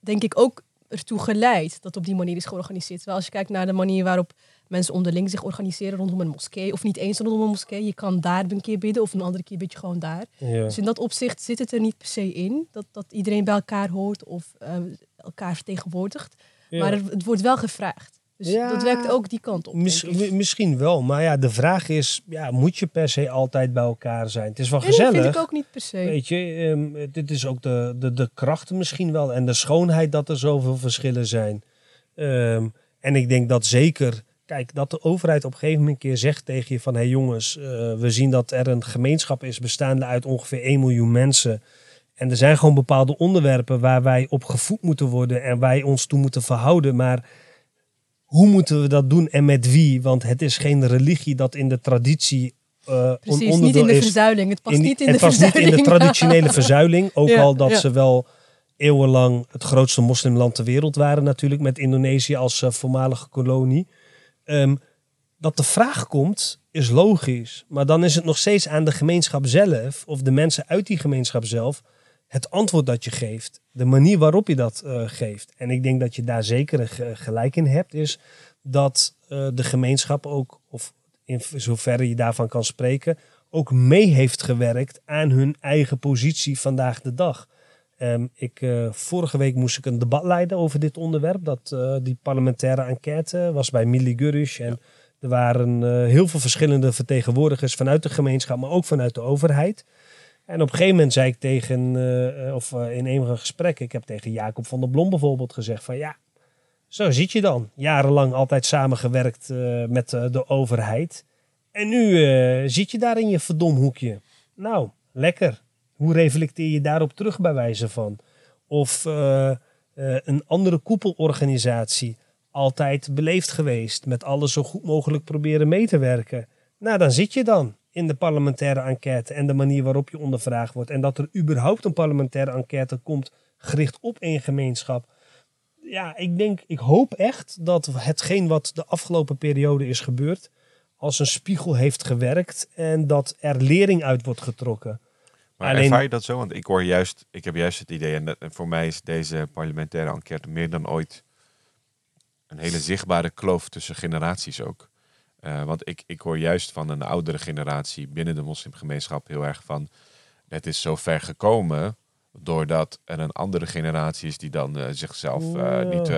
denk ik, ook ertoe geleid dat op die manier is georganiseerd. Terwijl als je kijkt naar de manier waarop mensen onderling zich organiseren rondom een moskee, of niet eens rondom een moskee, je kan daar een keer bidden of een andere keer bid je gewoon daar. ja. Dus in dat opzicht zit het er niet per se in, dat, dat iedereen bij elkaar hoort of eh, elkaar vertegenwoordigt. Ja. Maar het, het wordt wel gevraagd. Dus Ja. dat werkt ook die kant op. misschien wel, maar ja, de vraag is, ja, moet je per se altijd bij elkaar zijn? Het is wel gezellig. vind ik ook niet per se. Weet je, ehm, dit is ook de, de, de kracht misschien wel en de schoonheid dat er zoveel verschillen zijn. Ehm, en ik denk dat zeker, kijk, dat de overheid op een gegeven moment een keer zegt tegen je van, hé hey jongens, eh, we zien dat er een gemeenschap is bestaande uit ongeveer 1 miljoen mensen. En er zijn gewoon bepaalde onderwerpen waar wij op gevoed moeten worden en wij ons toe moeten verhouden. Maar hoe moeten we dat doen en met wie? Want het is geen religie dat in de traditie een Precies, niet in de is verzuiling. Het past in- niet in het de was niet in de traditionele verzuiling. [laughs] Ook Ja, al dat ja. ze wel eeuwenlang het grootste moslimland ter wereld waren natuurlijk. Met Indonesië als eh, voormalige kolonie. Ehm, dat de vraag komt is logisch. Maar dan is het nog steeds aan de gemeenschap zelf. Of de mensen uit die gemeenschap zelf. Het antwoord dat je geeft. De manier waarop je dat eh, geeft. En ik denk dat je daar zeker gelijk in hebt. Is dat eh, de gemeenschap ook, of in zoverre je daarvan kan spreken, ook mee heeft gewerkt aan hun eigen positie vandaag de dag. Ehm, ik, eh, vorige week moest ik een debat leiden over dit onderwerp. Dat, die parlementaire enquête was bij Mili Gurish. En er waren heel veel verschillende vertegenwoordigers vanuit de gemeenschap, maar ook vanuit de overheid. En op een gegeven moment zei ik tegen, eh, eh, of eh, in een van gesprekken, ik heb tegen Jacob van der Blom bijvoorbeeld gezegd van ja, zo zit je dan. Jarenlang altijd samengewerkt met de overheid. En nu zit je daar in je verdomhoekje. Nou, lekker. Hoe reflecteer je daarop terug bij wijze van? Of een andere koepelorganisatie. Altijd beleefd geweest. Met alles zo goed mogelijk proberen mee te werken. Nou, dan zit je dan in de parlementaire enquête en de manier waarop je ondervraagd wordt. En dat er überhaupt een parlementaire enquête komt gericht op één gemeenschap. Ja, ik denk, ik hoop echt dat hetgeen wat de afgelopen periode is gebeurd, als een spiegel heeft gewerkt en dat er lering uit wordt getrokken. Maar Alleen- ervaar je dat zo? Want ik hoor juist, ik heb juist het idee, en, dat, en voor mij is deze parlementaire enquête meer dan ooit een hele zichtbare kloof tussen generaties ook. Eh, want ik, ik hoor juist van een oudere generatie binnen de moslimgemeenschap heel erg van, het is zo ver gekomen doordat er een andere generatie is die dan eh, zichzelf eh, niet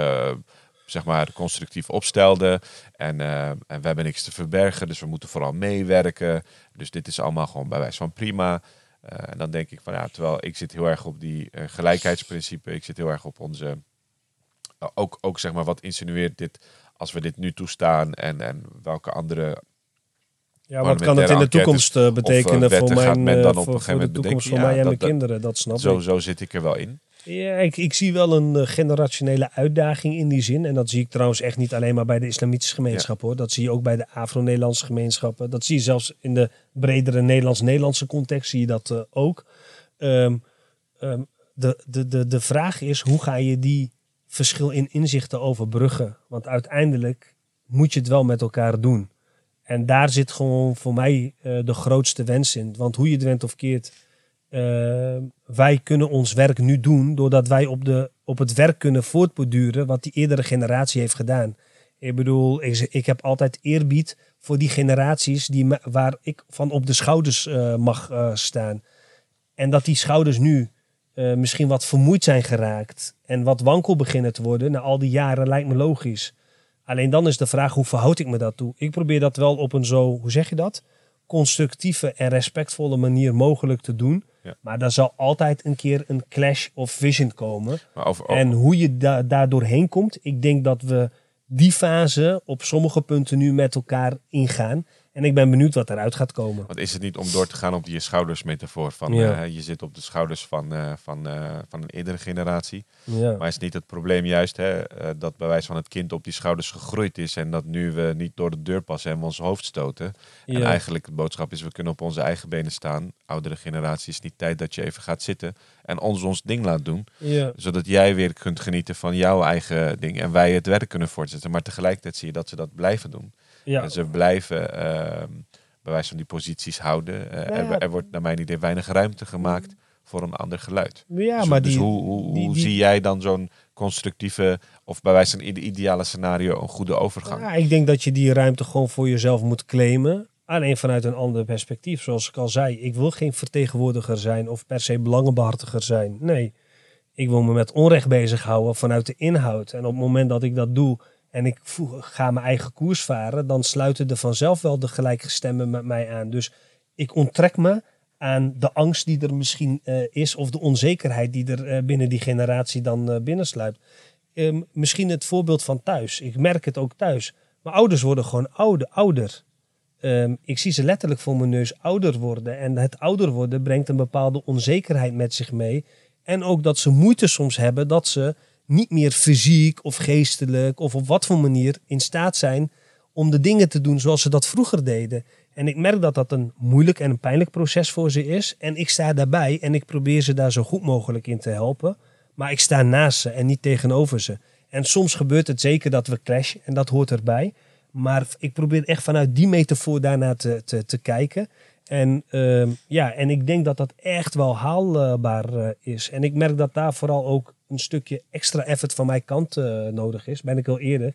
zeg maar constructief opstelde. En, en we hebben niks te verbergen, dus we moeten vooral meewerken. Dus dit is allemaal gewoon bij wijze van prima. En dan denk ik van ja, terwijl ik zit heel erg op die gelijkheidsprincipe, ik zit heel erg op onze, ook, ook zeg maar wat insinueert dit, als we dit nu toestaan en, en welke andere Ja, wat kan het in de toekomst eh, betekenen wetten voor mijn, men eh, op voor, een voor gegeven de moment toekomst bedenken, van mij ja, en dat- mijn kinderen? Dat snap Zo, ik. zo zit ik er wel in. Ja, ik, ik zie wel een eh, generationele uitdaging in die zin. En dat zie ik trouwens echt niet alleen maar bij de islamitische gemeenschap hoor. Dat zie je ook bij de Afro-Nederlandse gemeenschappen. Dat zie je zelfs in de bredere Nederlands-Nederlandse context zie je dat eh, ook. Ehm, ehm, de, de, de, de vraag is, hoe ga je die verschil in inzichten overbruggen? Want uiteindelijk moet je het wel met elkaar doen. En daar zit gewoon voor mij eh, de grootste wens in. Want hoe je het went of keert, eh, wij kunnen ons werk nu doen doordat wij op, de, op het werk kunnen voortborduren wat die eerdere generatie heeft gedaan. Ik bedoel, ik, ik heb altijd eerbied voor die generaties die, waar ik van op de schouders eh, mag staan. En dat die schouders nu eh, misschien wat vermoeid zijn geraakt en wat wankel beginnen te worden na al die jaren, lijkt me logisch. Alleen dan is de vraag, hoe verhoud ik me dat toe? Ik probeer dat wel op een zo, hoe zeg je dat? Constructieve en respectvolle manier mogelijk te doen. Ja. Maar daar zal altijd een keer een clash of vision komen. Maar over, En hoe je da daar doorheen komt, ik denk dat we die fase op sommige punten nu met elkaar ingaan. En ik ben benieuwd wat eruit gaat komen. Want is het niet om door te gaan op die schoudersmetafoor van Ja. eh, je zit op de schouders van, eh, van, eh, van een eerdere generatie. Ja. Maar is niet het probleem juist hè, dat bij wijze van het kind op die schouders gegroeid is en dat nu we niet door de deur passen en we ons hoofd stoten. En eigenlijk de boodschap is we kunnen op onze eigen benen staan. Oudere generatie is niet tijd dat je even gaat zitten en ons ons ding laat doen. Ja. Zodat jij weer kunt genieten van jouw eigen ding en wij het werk kunnen voortzetten. Maar tegelijkertijd zie je dat ze dat blijven doen. Ja. En ze blijven ehm bij wijze van die posities houden. Eh, er, er wordt naar mijn idee weinig ruimte gemaakt voor een ander geluid. Ja, dus maar dus die, hoe, hoe, die- hoe die- zie jij dan zo'n constructieve, of bij wijze van ideale scenario, een goede overgang? Ja, ik denk dat je die ruimte gewoon voor jezelf moet claimen. Alleen vanuit een ander perspectief. Zoals ik al zei, ik wil geen vertegenwoordiger zijn of per se belangenbehartiger zijn. Nee, ik wil me met onrecht bezighouden vanuit de inhoud. En op het moment dat ik dat doe en ik ga mijn eigen koers varen, dan sluiten er vanzelf wel de gelijke stemmen met mij aan. Dus ik onttrek me aan de angst die er misschien eh, is of de onzekerheid die er eh, binnen die generatie dan eh, binnensluipt. Ehm, misschien het voorbeeld van thuis. Ik merk het ook thuis. Mijn ouders worden gewoon ouder. ouder. Ehm, ik zie ze letterlijk voor mijn neus ouder worden. En het ouder worden brengt een bepaalde onzekerheid met zich mee. En ook dat ze moeite soms hebben dat ze niet meer fysiek of geestelijk of op wat voor manier in staat zijn om de dingen te doen zoals ze dat vroeger deden. En ik merk dat dat een moeilijk en een pijnlijk proces voor ze is. En ik sta daarbij en ik probeer ze daar zo goed mogelijk in te helpen. Maar ik sta naast ze en niet tegenover ze. En soms gebeurt het zeker dat we clashen en dat hoort erbij. Maar ik probeer echt vanuit die metafoor daarnaar te, te, te kijken. En, ehm, ja, en ik denk dat dat echt wel haalbaar eh, is. En ik merk dat daar vooral ook een stukje extra effort van mijn kant eh, nodig is. Ben ik wel eerder.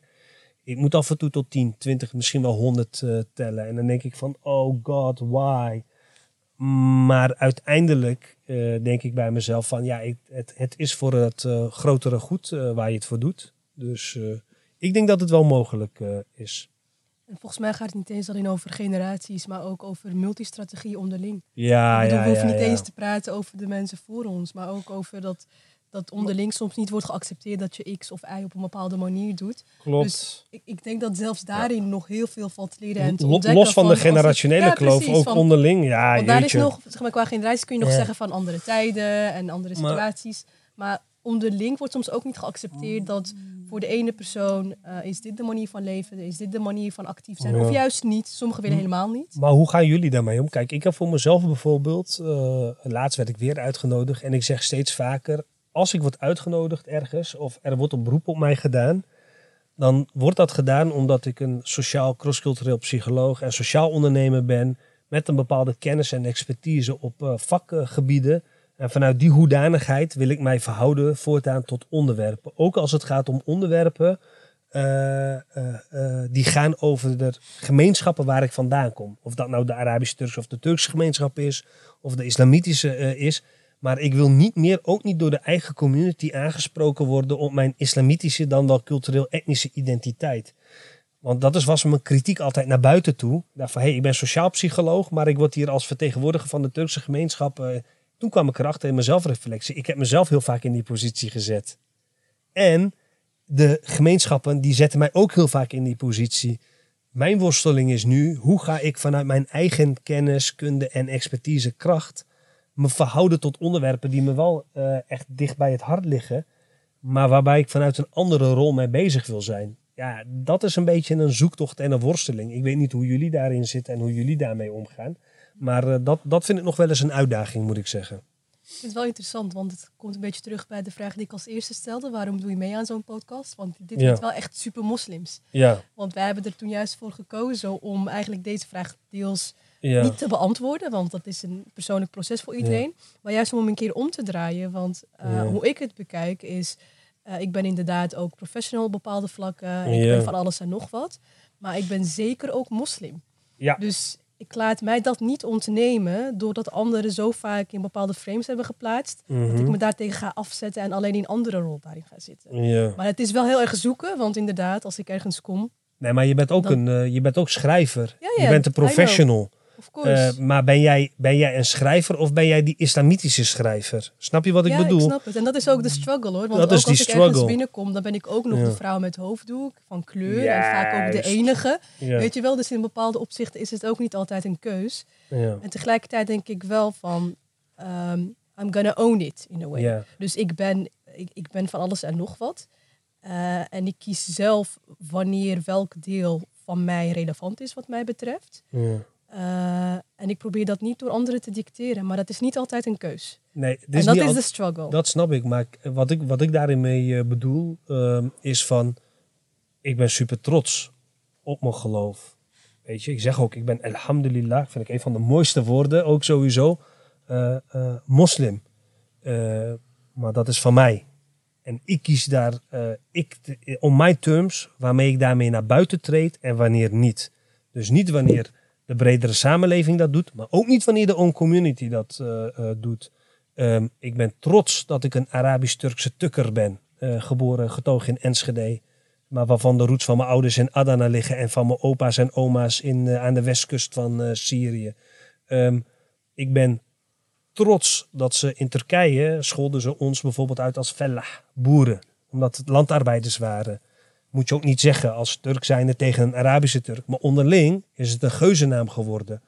Ik moet af en toe tot 10, 20, misschien wel 100 eh, tellen. En dan denk ik van, oh god, why? Maar uiteindelijk eh, denk ik bij mezelf van, ja, ik, het, het is voor het grotere goed waar je het voor doet. Dus ik denk dat het wel mogelijk is. En volgens mij gaat het niet eens alleen over generaties, maar ook over multistrategie onderling. Ja, bedoel, ja, we hoeven ja, niet ja. eens te praten over de mensen voor ons, maar ook over dat, dat onderling soms niet wordt geaccepteerd dat je X of Y op een bepaalde manier doet. Klopt. Dus ik, ik denk dat zelfs daarin nog heel veel valt te leren en te. Los van de het- generationele Ja, kloof, precies, ook van- onderling. Ja, Want daar is nog, zeg maar, qua generaties kun je nog Ja. zeggen van andere tijden en andere situaties. Maar onderling wordt soms ook niet geaccepteerd dat voor de ene persoon eh, is dit de manier van leven, is dit de manier van actief zijn. Ja. Of juist niet. Sommigen willen helemaal niet. Maar hoe gaan jullie daarmee om? Kijk, ik heb voor mezelf bijvoorbeeld, eh, laatst werd ik weer uitgenodigd en ik zeg steeds vaker, als ik word uitgenodigd ergens of er wordt een beroep op mij gedaan, dan wordt dat gedaan omdat ik een sociaal crosscultureel psycholoog en sociaal ondernemer ben met een bepaalde kennis en expertise op eh, vakgebieden. En vanuit die hoedanigheid wil ik mij verhouden voortaan tot onderwerpen. Ook als het gaat om onderwerpen eh, eh, die gaan over de gemeenschappen waar ik vandaan kom. Of dat nou de Arabische Turkse of de Turkse gemeenschap is, of de islamitische is. Maar ik wil niet meer, ook niet door de eigen community aangesproken worden op mijn islamitische dan wel cultureel-etnische identiteit. Want dat is, was mijn kritiek altijd naar buiten toe. Daar van, hey, ik ben sociaal psycholoog, maar ik word hier als vertegenwoordiger van de Turkse gemeenschap. eh, toen kwam ik erachter in mijn zelfreflectie. Ik heb mezelf heel vaak in die positie gezet. En de gemeenschappen die zetten mij ook heel vaak in die positie. Mijn worsteling is nu, hoe ga ik vanuit mijn eigen kennis, kunde en expertise kracht me verhouden tot onderwerpen die me wel eh, echt dicht bij het hart liggen, maar waarbij ik vanuit een andere rol mee bezig wil zijn. Ja, dat is een beetje een zoektocht en een worsteling. Ik weet niet hoe jullie daarin zitten en hoe jullie daarmee omgaan. Maar eh, dat, dat vind ik nog wel eens een uitdaging, moet ik zeggen. Ik vind het wel interessant, want het komt een beetje terug bij de vraag die ik als eerste stelde. Waarom doe je mee aan zo'n podcast? Want dit Ja. wordt wel echt super moslims. Ja, Want wij hebben er toen juist voor gekozen om eigenlijk deze vraag deels ja. niet te beantwoorden. Want dat is een persoonlijk proces voor iedereen. Maar juist om hem een keer om te draaien. Want eh, Ja. hoe ik het bekijk is... eh, ik ben inderdaad ook professional op bepaalde vlakken. Ik ben van alles en nog wat. Maar ik ben zeker ook moslim. ja. Dus ik laat mij dat niet ontnemen doordat anderen zo vaak in bepaalde frames hebben geplaatst. Dat ik Mhm. me daartegen ga afzetten en alleen in andere rol daarin ga zitten. ja. Maar het is wel heel erg zoeken, want inderdaad, als ik ergens kom. Nee, maar je bent ook, Dan- een, eh, je bent ook schrijver. Ja, ja, je bent een professional. Eh, maar ben jij, ben jij een schrijver of ben jij die islamitische schrijver? Snap je wat ik ja, bedoel? ik snap het. En dat is ook de struggle hoor. Want Dat ook is die als ik ergens binnenkom, dan ben ik ook nog Ja. de vrouw met hoofddoek, van kleur. En vaak ook de enige. Ja, Weet je wel, dus in bepaalde opzichten is het ook niet altijd een keus. ja, En tegelijkertijd denk ik wel van, ehm, I'm gonna own it in a way. ja, Dus ik ben, ik, ik ben van alles en nog wat. Eh, en ik kies zelf wanneer welk deel van mij relevant is wat mij betreft. ja. Eh, en ik probeer dat niet door anderen te dicteren, maar dat is niet altijd een keus. Nee, dit en is dat is de struggle. Dat snap ik, maar wat ik, wat ik daarin mee eh, bedoel, ehm, is van, ik ben super trots op mijn geloof. Weet je, ik zeg ook, ik ben alhamdulillah, vind ik een van de mooiste woorden, ook sowieso, eh, moslim. Maar dat is van mij. En ik kies daar, ik, on my terms, waarmee ik daarmee naar buiten treed en wanneer niet. Dus niet wanneer de bredere samenleving dat doet, maar ook niet wanneer de own community dat eh, eh, doet. Ehm, ik ben trots dat ik een Arabisch-Turkse tukker ben. eh, geboren, getogen in Enschede. Maar waarvan de roots van mijn ouders in Adana liggen. En van mijn opa's en oma's in, aan de westkust van Syrië. Ehm, ik ben trots dat ze in Turkije scholden ze ons bijvoorbeeld uit als fellah, boeren. Omdat het landarbeiders waren. Moet je ook niet zeggen als Turk zijnde tegen een Arabische Turk. Maar onderling is het een geuzennaam geworden.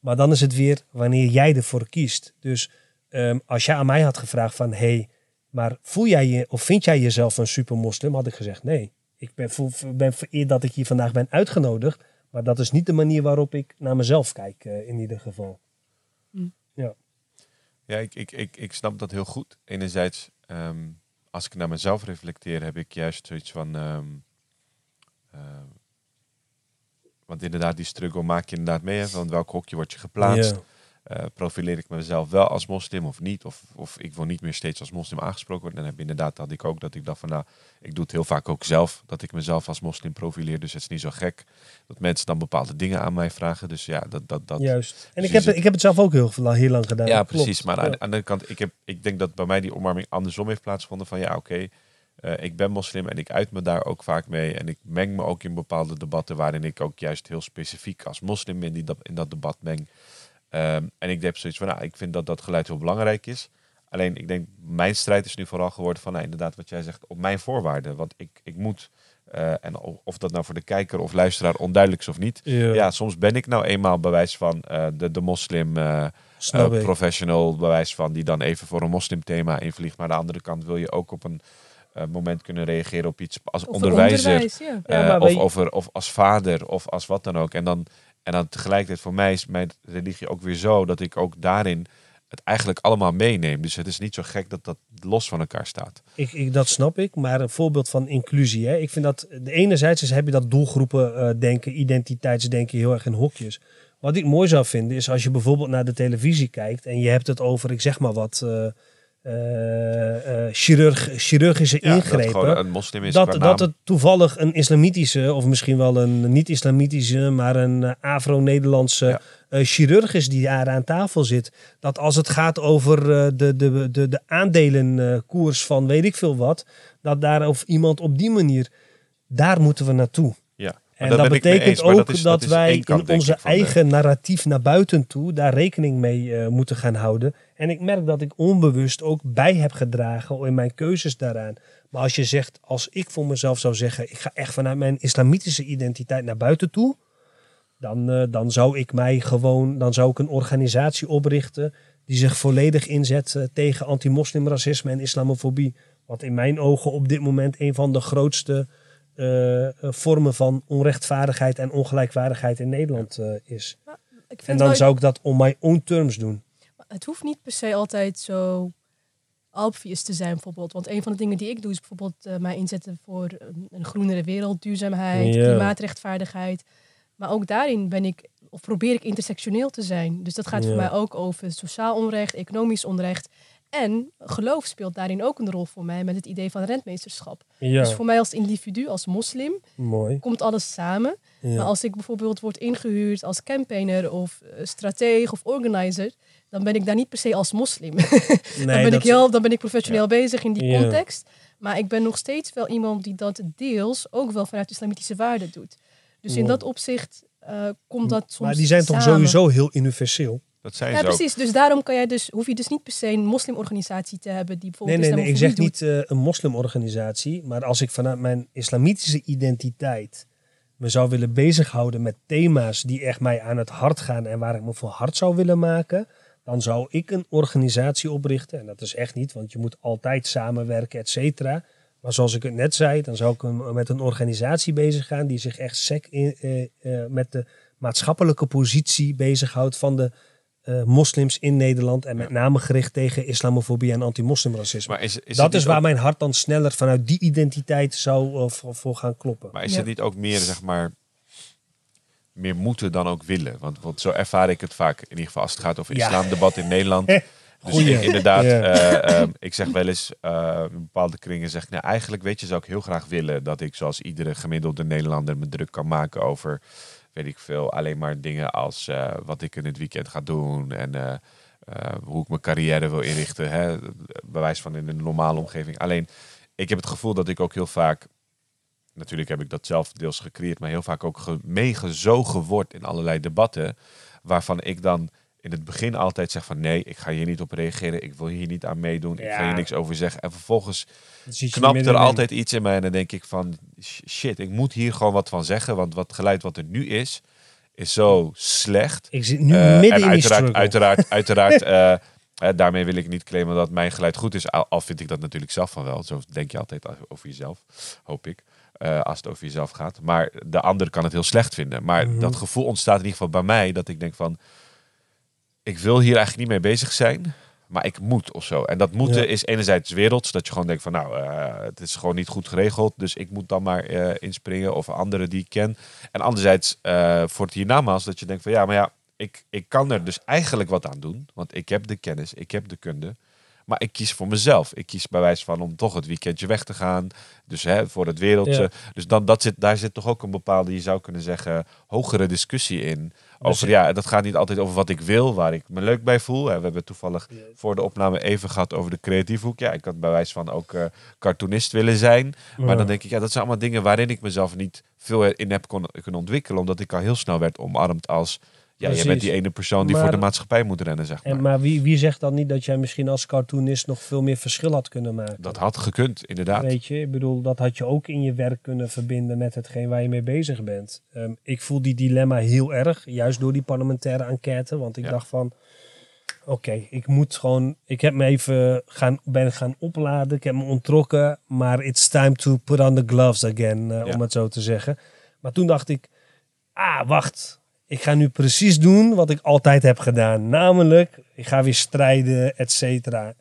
Maar dan is het weer wanneer jij ervoor kiest. Dus ehm, als jij aan mij had gevraagd van... hey, maar voel jij je of vind jij jezelf een supermoslim? Had ik gezegd nee. Ik ben, voel, ben vereerd dat ik hier vandaag ben uitgenodigd. Maar dat is niet de manier waarop ik naar mezelf kijk eh, in ieder geval. Ja, ik, ik, ik, ik snap dat heel goed. Enerzijds, ehm, als ik naar mezelf reflecteer, heb ik juist zoiets van. ehm, want inderdaad, die struggle maak je inderdaad mee. Van welk hokje word je geplaatst? Eh, profileer ik mezelf wel als moslim of niet? Of, of ik wil niet meer steeds als moslim aangesproken worden. Dan heb inderdaad, had ik ook dat ik dacht van nou, ik doe het heel vaak ook zelf. Dat ik mezelf als moslim profileer. Dus het is niet zo gek dat mensen dan bepaalde dingen aan mij vragen. Dus ja, dat, dat, dat, Juist. En ik Precies heb, ik heb het zelf ook heel, heel lang gedaan. ja, klopt. precies. Maar aan Ja. de andere kant, ik, heb, ik denk dat bij mij die omarming andersom heeft plaatsgevonden. Van ja, oké, eh, ik ben moslim en ik uit me daar ook vaak mee. En ik meng me ook in bepaalde debatten waarin ik ook juist heel specifiek als moslim in, die, dat- in dat debat meng. Ehm, en ik heb zoiets van, nou, ik vind dat dat geluid heel belangrijk is. Alleen, ik denk, mijn strijd is nu vooral geworden van, nou, inderdaad, wat jij zegt, op mijn voorwaarden. Want ik, ik moet, eh, en of dat nou voor de kijker of luisteraar onduidelijk is of niet. Ja, Ja, soms ben ik nou eenmaal bewijs van eh, de, de moslim ik. professional bewijs van die dan even voor een moslimthema invliegt. Maar aan de andere kant wil je ook op een eh, moment kunnen reageren op iets als Of onderwijzer. onderwijs, ja. Ja, eh, of, je- over, of als vader of als wat dan ook. En dan, en dan tegelijkertijd voor mij is mijn religie ook weer zo dat ik ook daarin het eigenlijk allemaal meeneem. Dus het is niet zo gek dat dat los van elkaar staat. Ik, ik, dat snap ik, maar een voorbeeld van inclusie. Hè? Ik vind dat, de enerzijds heb je dat doelgroepen eh, denken, identiteitsdenken heel erg in hokjes. Wat ik mooi zou vinden is als je bijvoorbeeld naar de televisie kijkt en je hebt het over, ik zeg maar wat, eh, eh, eh, chirurg, chirurgische Ja, ingrepen. gewoon een moslim is dat, dat het toevallig een islamitische, of misschien wel een niet-islamitische, maar een eh, Afro-Nederlandse Ja. chirurg is die daar aan tafel zit. Dat als het gaat over de, de, de, de aandelenkoers van weet ik veel wat, dat daar of iemand op die manier, daar moeten we naartoe. Ja. En dat betekent eens, ook dat, is- wij kant, in onze de- eigen narratief naar buiten toe daar rekening mee moeten gaan houden. En ik merk dat ik onbewust ook bij heb gedragen in mijn keuzes daaraan. Maar als je zegt, als ik voor mezelf zou zeggen, ik ga echt vanuit mijn islamitische identiteit naar buiten toe. Dan, eh, dan zou ik mij gewoon, dan zou ik een organisatie oprichten die zich volledig inzet eh, tegen anti-moslimracisme en islamofobie. Wat in mijn ogen op dit moment een van de grootste eh, vormen van onrechtvaardigheid en ongelijkwaardigheid in Nederland is. Ik vind En dan wel- zou ik dat on my own terms doen. Het hoeft niet per se altijd zo obvious te zijn, bijvoorbeeld. Want een van de dingen die ik doe, is bijvoorbeeld eh, mij inzetten voor een, een groenere wereld, duurzaamheid, klimaatrechtvaardigheid. Maar ook daarin ben ik, of probeer ik intersectioneel te zijn. Dus dat gaat voor mij ook over sociaal onrecht, economisch onrecht. En geloof speelt daarin ook een rol voor mij met het idee van rentmeesterschap. Ja, Dus voor mij als individu, als moslim, mooi. komt alles samen. Ja. Maar als ik bijvoorbeeld word ingehuurd als campaigner of eh, strateeg of organizer, dan ben ik daar niet per se als moslim. [laughs] dan, ben dat- ik heel, dan ben ik professioneel bezig in die context. Maar ik ben nog steeds wel iemand die dat deels ook wel vanuit islamitische waarden doet. Dus in dat opzicht eh, komt dat soms Maar die zijn toch sowieso heel universeel? Dat zijn Ja, ze ook. precies. Dus daarom kan jij dus, hoef je dus niet per se een moslimorganisatie te hebben die Nee, bijvoorbeeld nee, nee. Ik zeg niet eh, een moslimorganisatie. Maar als ik vanuit mijn islamitische identiteit me zou willen bezighouden met thema's die echt mij aan het hart gaan en waar ik me voor hart zou willen maken, dan zou ik een organisatie oprichten. En dat is echt niet, want je moet altijd samenwerken, et cetera. Maar zoals ik het net zei, dan zou ik een- met een organisatie bezig gaan die zich echt sec in, eh, eh, met de maatschappelijke positie bezighoudt van de eh, moslims in Nederland. En met name gericht tegen islamofobie en antimoslimracisme. Maar is, is het dat is waar ook- mijn hart dan sneller vanuit die identiteit zou voor, voor gaan kloppen. Maar is Ja. het niet ook meer, zeg maar, meer moeten dan ook willen? Want, want zo ervaar ik het vaak, in ieder geval als het gaat over Ja. islamdebat in Nederland. [laughs] Dus inderdaad, Ja. eh, ehm, ik zeg wel eens, eh, in bepaalde kringen zeg ik, nou eigenlijk weet je, zou ik heel graag willen dat ik zoals iedere gemiddelde Nederlander me druk kan maken over, weet ik veel, alleen maar dingen als eh, wat ik in het weekend ga doen en hoe ik mijn carrière wil inrichten. Hè? Bewijs van in een normale omgeving. Alleen, ik heb het gevoel dat ik ook heel vaak natuurlijk heb ik dat zelf deels gecreëerd, maar heel vaak ook ge- meegezogen word in allerlei debatten. Waarvan ik dan in het begin altijd zeg van nee, ik ga hier niet op reageren, ik wil hier niet aan meedoen, ik ga hier niks over zeggen. En vervolgens knapt er altijd iets in mij en dan denk ik van sh- shit, ik moet hier gewoon wat van zeggen, want wat geluid wat er nu is, is zo slecht. Ik zit nu Eh, midden en in die uiteraard, uiteraard, [laughs] uiteraard eh, daarmee wil ik niet claimen dat mijn geluid goed is. Al, al vind ik dat natuurlijk zelf van wel. Zo denk je altijd over jezelf, hoop ik. Eh, als het over jezelf gaat. Maar de ander kan het heel slecht vinden. Maar Mhm. dat gevoel ontstaat in ieder geval bij mij. Dat ik denk van, ik wil hier eigenlijk niet mee bezig zijn. Maar ik moet of zo. En dat moeten Ja. is enerzijds werelds. Dat je gewoon denkt van nou, eh, het is gewoon niet goed geregeld. Dus ik moet dan maar eh, inspringen. Of anderen die ik ken. En anderzijds voor het hiernamaals dat je denkt van ja, maar ja, ik, ik kan er dus eigenlijk wat aan doen. Want ik heb de kennis, ik heb de kunde. Maar ik kies voor mezelf. Ik kies bij wijze van om toch het weekendje weg te gaan. Dus hè, voor het wereldje. Ja. Dus dan, dat zit, daar zit toch ook een bepaalde, je zou kunnen zeggen, hogere discussie in. Over Dus- ja, dat gaat niet altijd over wat ik wil, waar ik me leuk bij voel. We hebben toevallig voor de opname even gehad over de creatieve hoek. Ja, ik had bij wijze van ook eh, cartoonist willen zijn. Maar Ja. dan denk ik, ja, dat zijn allemaal dingen waarin ik mezelf niet veel in heb kon, kunnen ontwikkelen. Omdat ik al heel snel werd omarmd als, ja, je bent die ene persoon die Maar- voor de maatschappij moet rennen, zeg maar. En, maar wie, wie zegt dan niet dat jij misschien als cartoonist nog veel meer verschil had kunnen maken? Dat had gekund, inderdaad. Weet je, ik bedoel, dat had je ook in je werk kunnen verbinden met hetgeen waar je mee bezig bent. Ehm, ik voel die dilemma heel erg, juist door die parlementaire enquête. Want ik Ja. dacht van, oké, ik moet gewoon, ik heb me even gaan, ben gaan opladen, ik heb me ontrokken, maar it's time to put on the gloves again, eh, Ja. om het zo te zeggen. Maar toen dacht ik, ah, wacht, ik ga nu precies doen wat ik altijd heb gedaan. Namelijk, ik ga weer strijden, et cetera.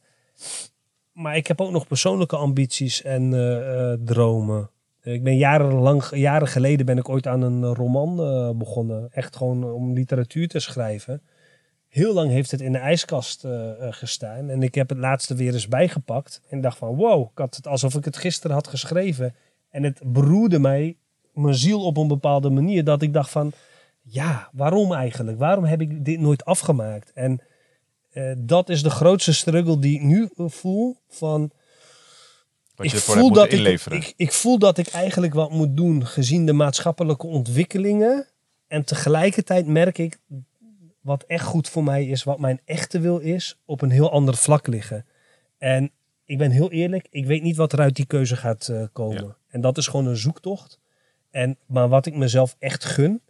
Maar ik heb ook nog persoonlijke ambities en eh, eh, dromen. Ik ben jarenlang, jaren geleden ben ik ooit aan een roman eh, begonnen. Echt gewoon om literatuur te schrijven. Heel lang heeft het in de ijskast gestaan. En ik heb het laatste weer eens bijgepakt. En dacht van wow, ik had het alsof ik het gisteren had geschreven. En het beroerde mij, mijn ziel op een bepaalde manier. Dat ik dacht van ja, waarom eigenlijk? Waarom heb ik dit nooit afgemaakt? En eh, dat is de grootste struggle die ik nu eh, voel. Van, Wat ik, voel dat ik, inleveren. ik, ik voel dat ik eigenlijk wat moet doen gezien de maatschappelijke ontwikkelingen. En tegelijkertijd merk ik wat echt goed voor mij is, wat mijn echte wil is, op een heel ander vlak liggen. En ik ben heel eerlijk, ik weet niet wat er uit die keuze gaat eh, komen. Ja. En dat is gewoon een zoektocht. En, maar wat ik mezelf echt gun,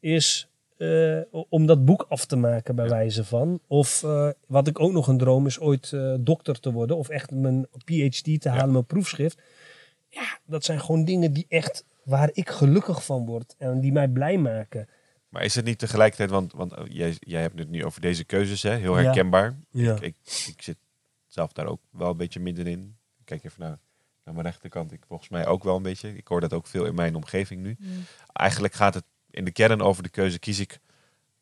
is eh, om dat boek af te maken bij Ja. wijze van. Of eh, wat ik ook nog een droom is ooit eh, dokter te worden. Of echt mijn PhD te halen, mijn proefschrift. Ja, dat zijn gewoon dingen die echt, waar ik gelukkig van word. En die mij blij maken. Maar is het niet tegelijkertijd, want, want jij, jij hebt het nu over deze keuzes, hè? heel herkenbaar. Ja. Ik, ik zit zelf daar ook wel een beetje middenin. Ik Kijk even naar, naar mijn rechterkant. Ik volgens mij ook wel een beetje. Ik hoor dat ook veel in mijn omgeving nu. Eigenlijk gaat het in de kern over de keuze: kies ik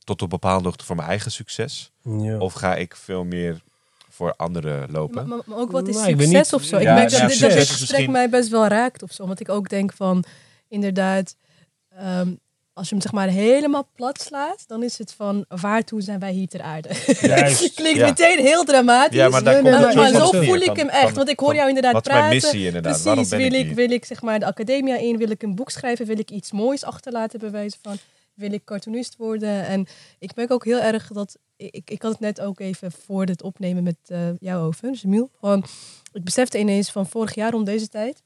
tot op bepaalde hoogte voor mijn eigen succes? Ja. Of ga ik veel meer voor anderen lopen? Maar, maar, maar ook wat is Nou, succes niet- of zo? Ik Ja, merk dat, dit- gesprek misschien- mij best wel raakt of zo. Want ik ook denk van, inderdaad, ehm, als je hem zeg maar helemaal plat slaat, dan is het van, waartoe zijn wij hier ter aarde? Juist. [laughs] Klinkt Ja. meteen heel dramatisch. Ja, maar Nee, nee, zo voel ik van- hem echt. van- Want ik hoor van, jou inderdaad Wat is praten. mijn missie inderdaad? Precies, wil ik wil ik zeg maar de academia in, wil ik een boek schrijven, wil ik iets moois achterlaten bij wijze van. wil ik cartoonist worden? En ik merk ook heel erg dat, ik, ik had het net ook even voor het opnemen met uh, jou over, Jamil. Gewoon, ik besefte ineens van vorig jaar om deze tijd,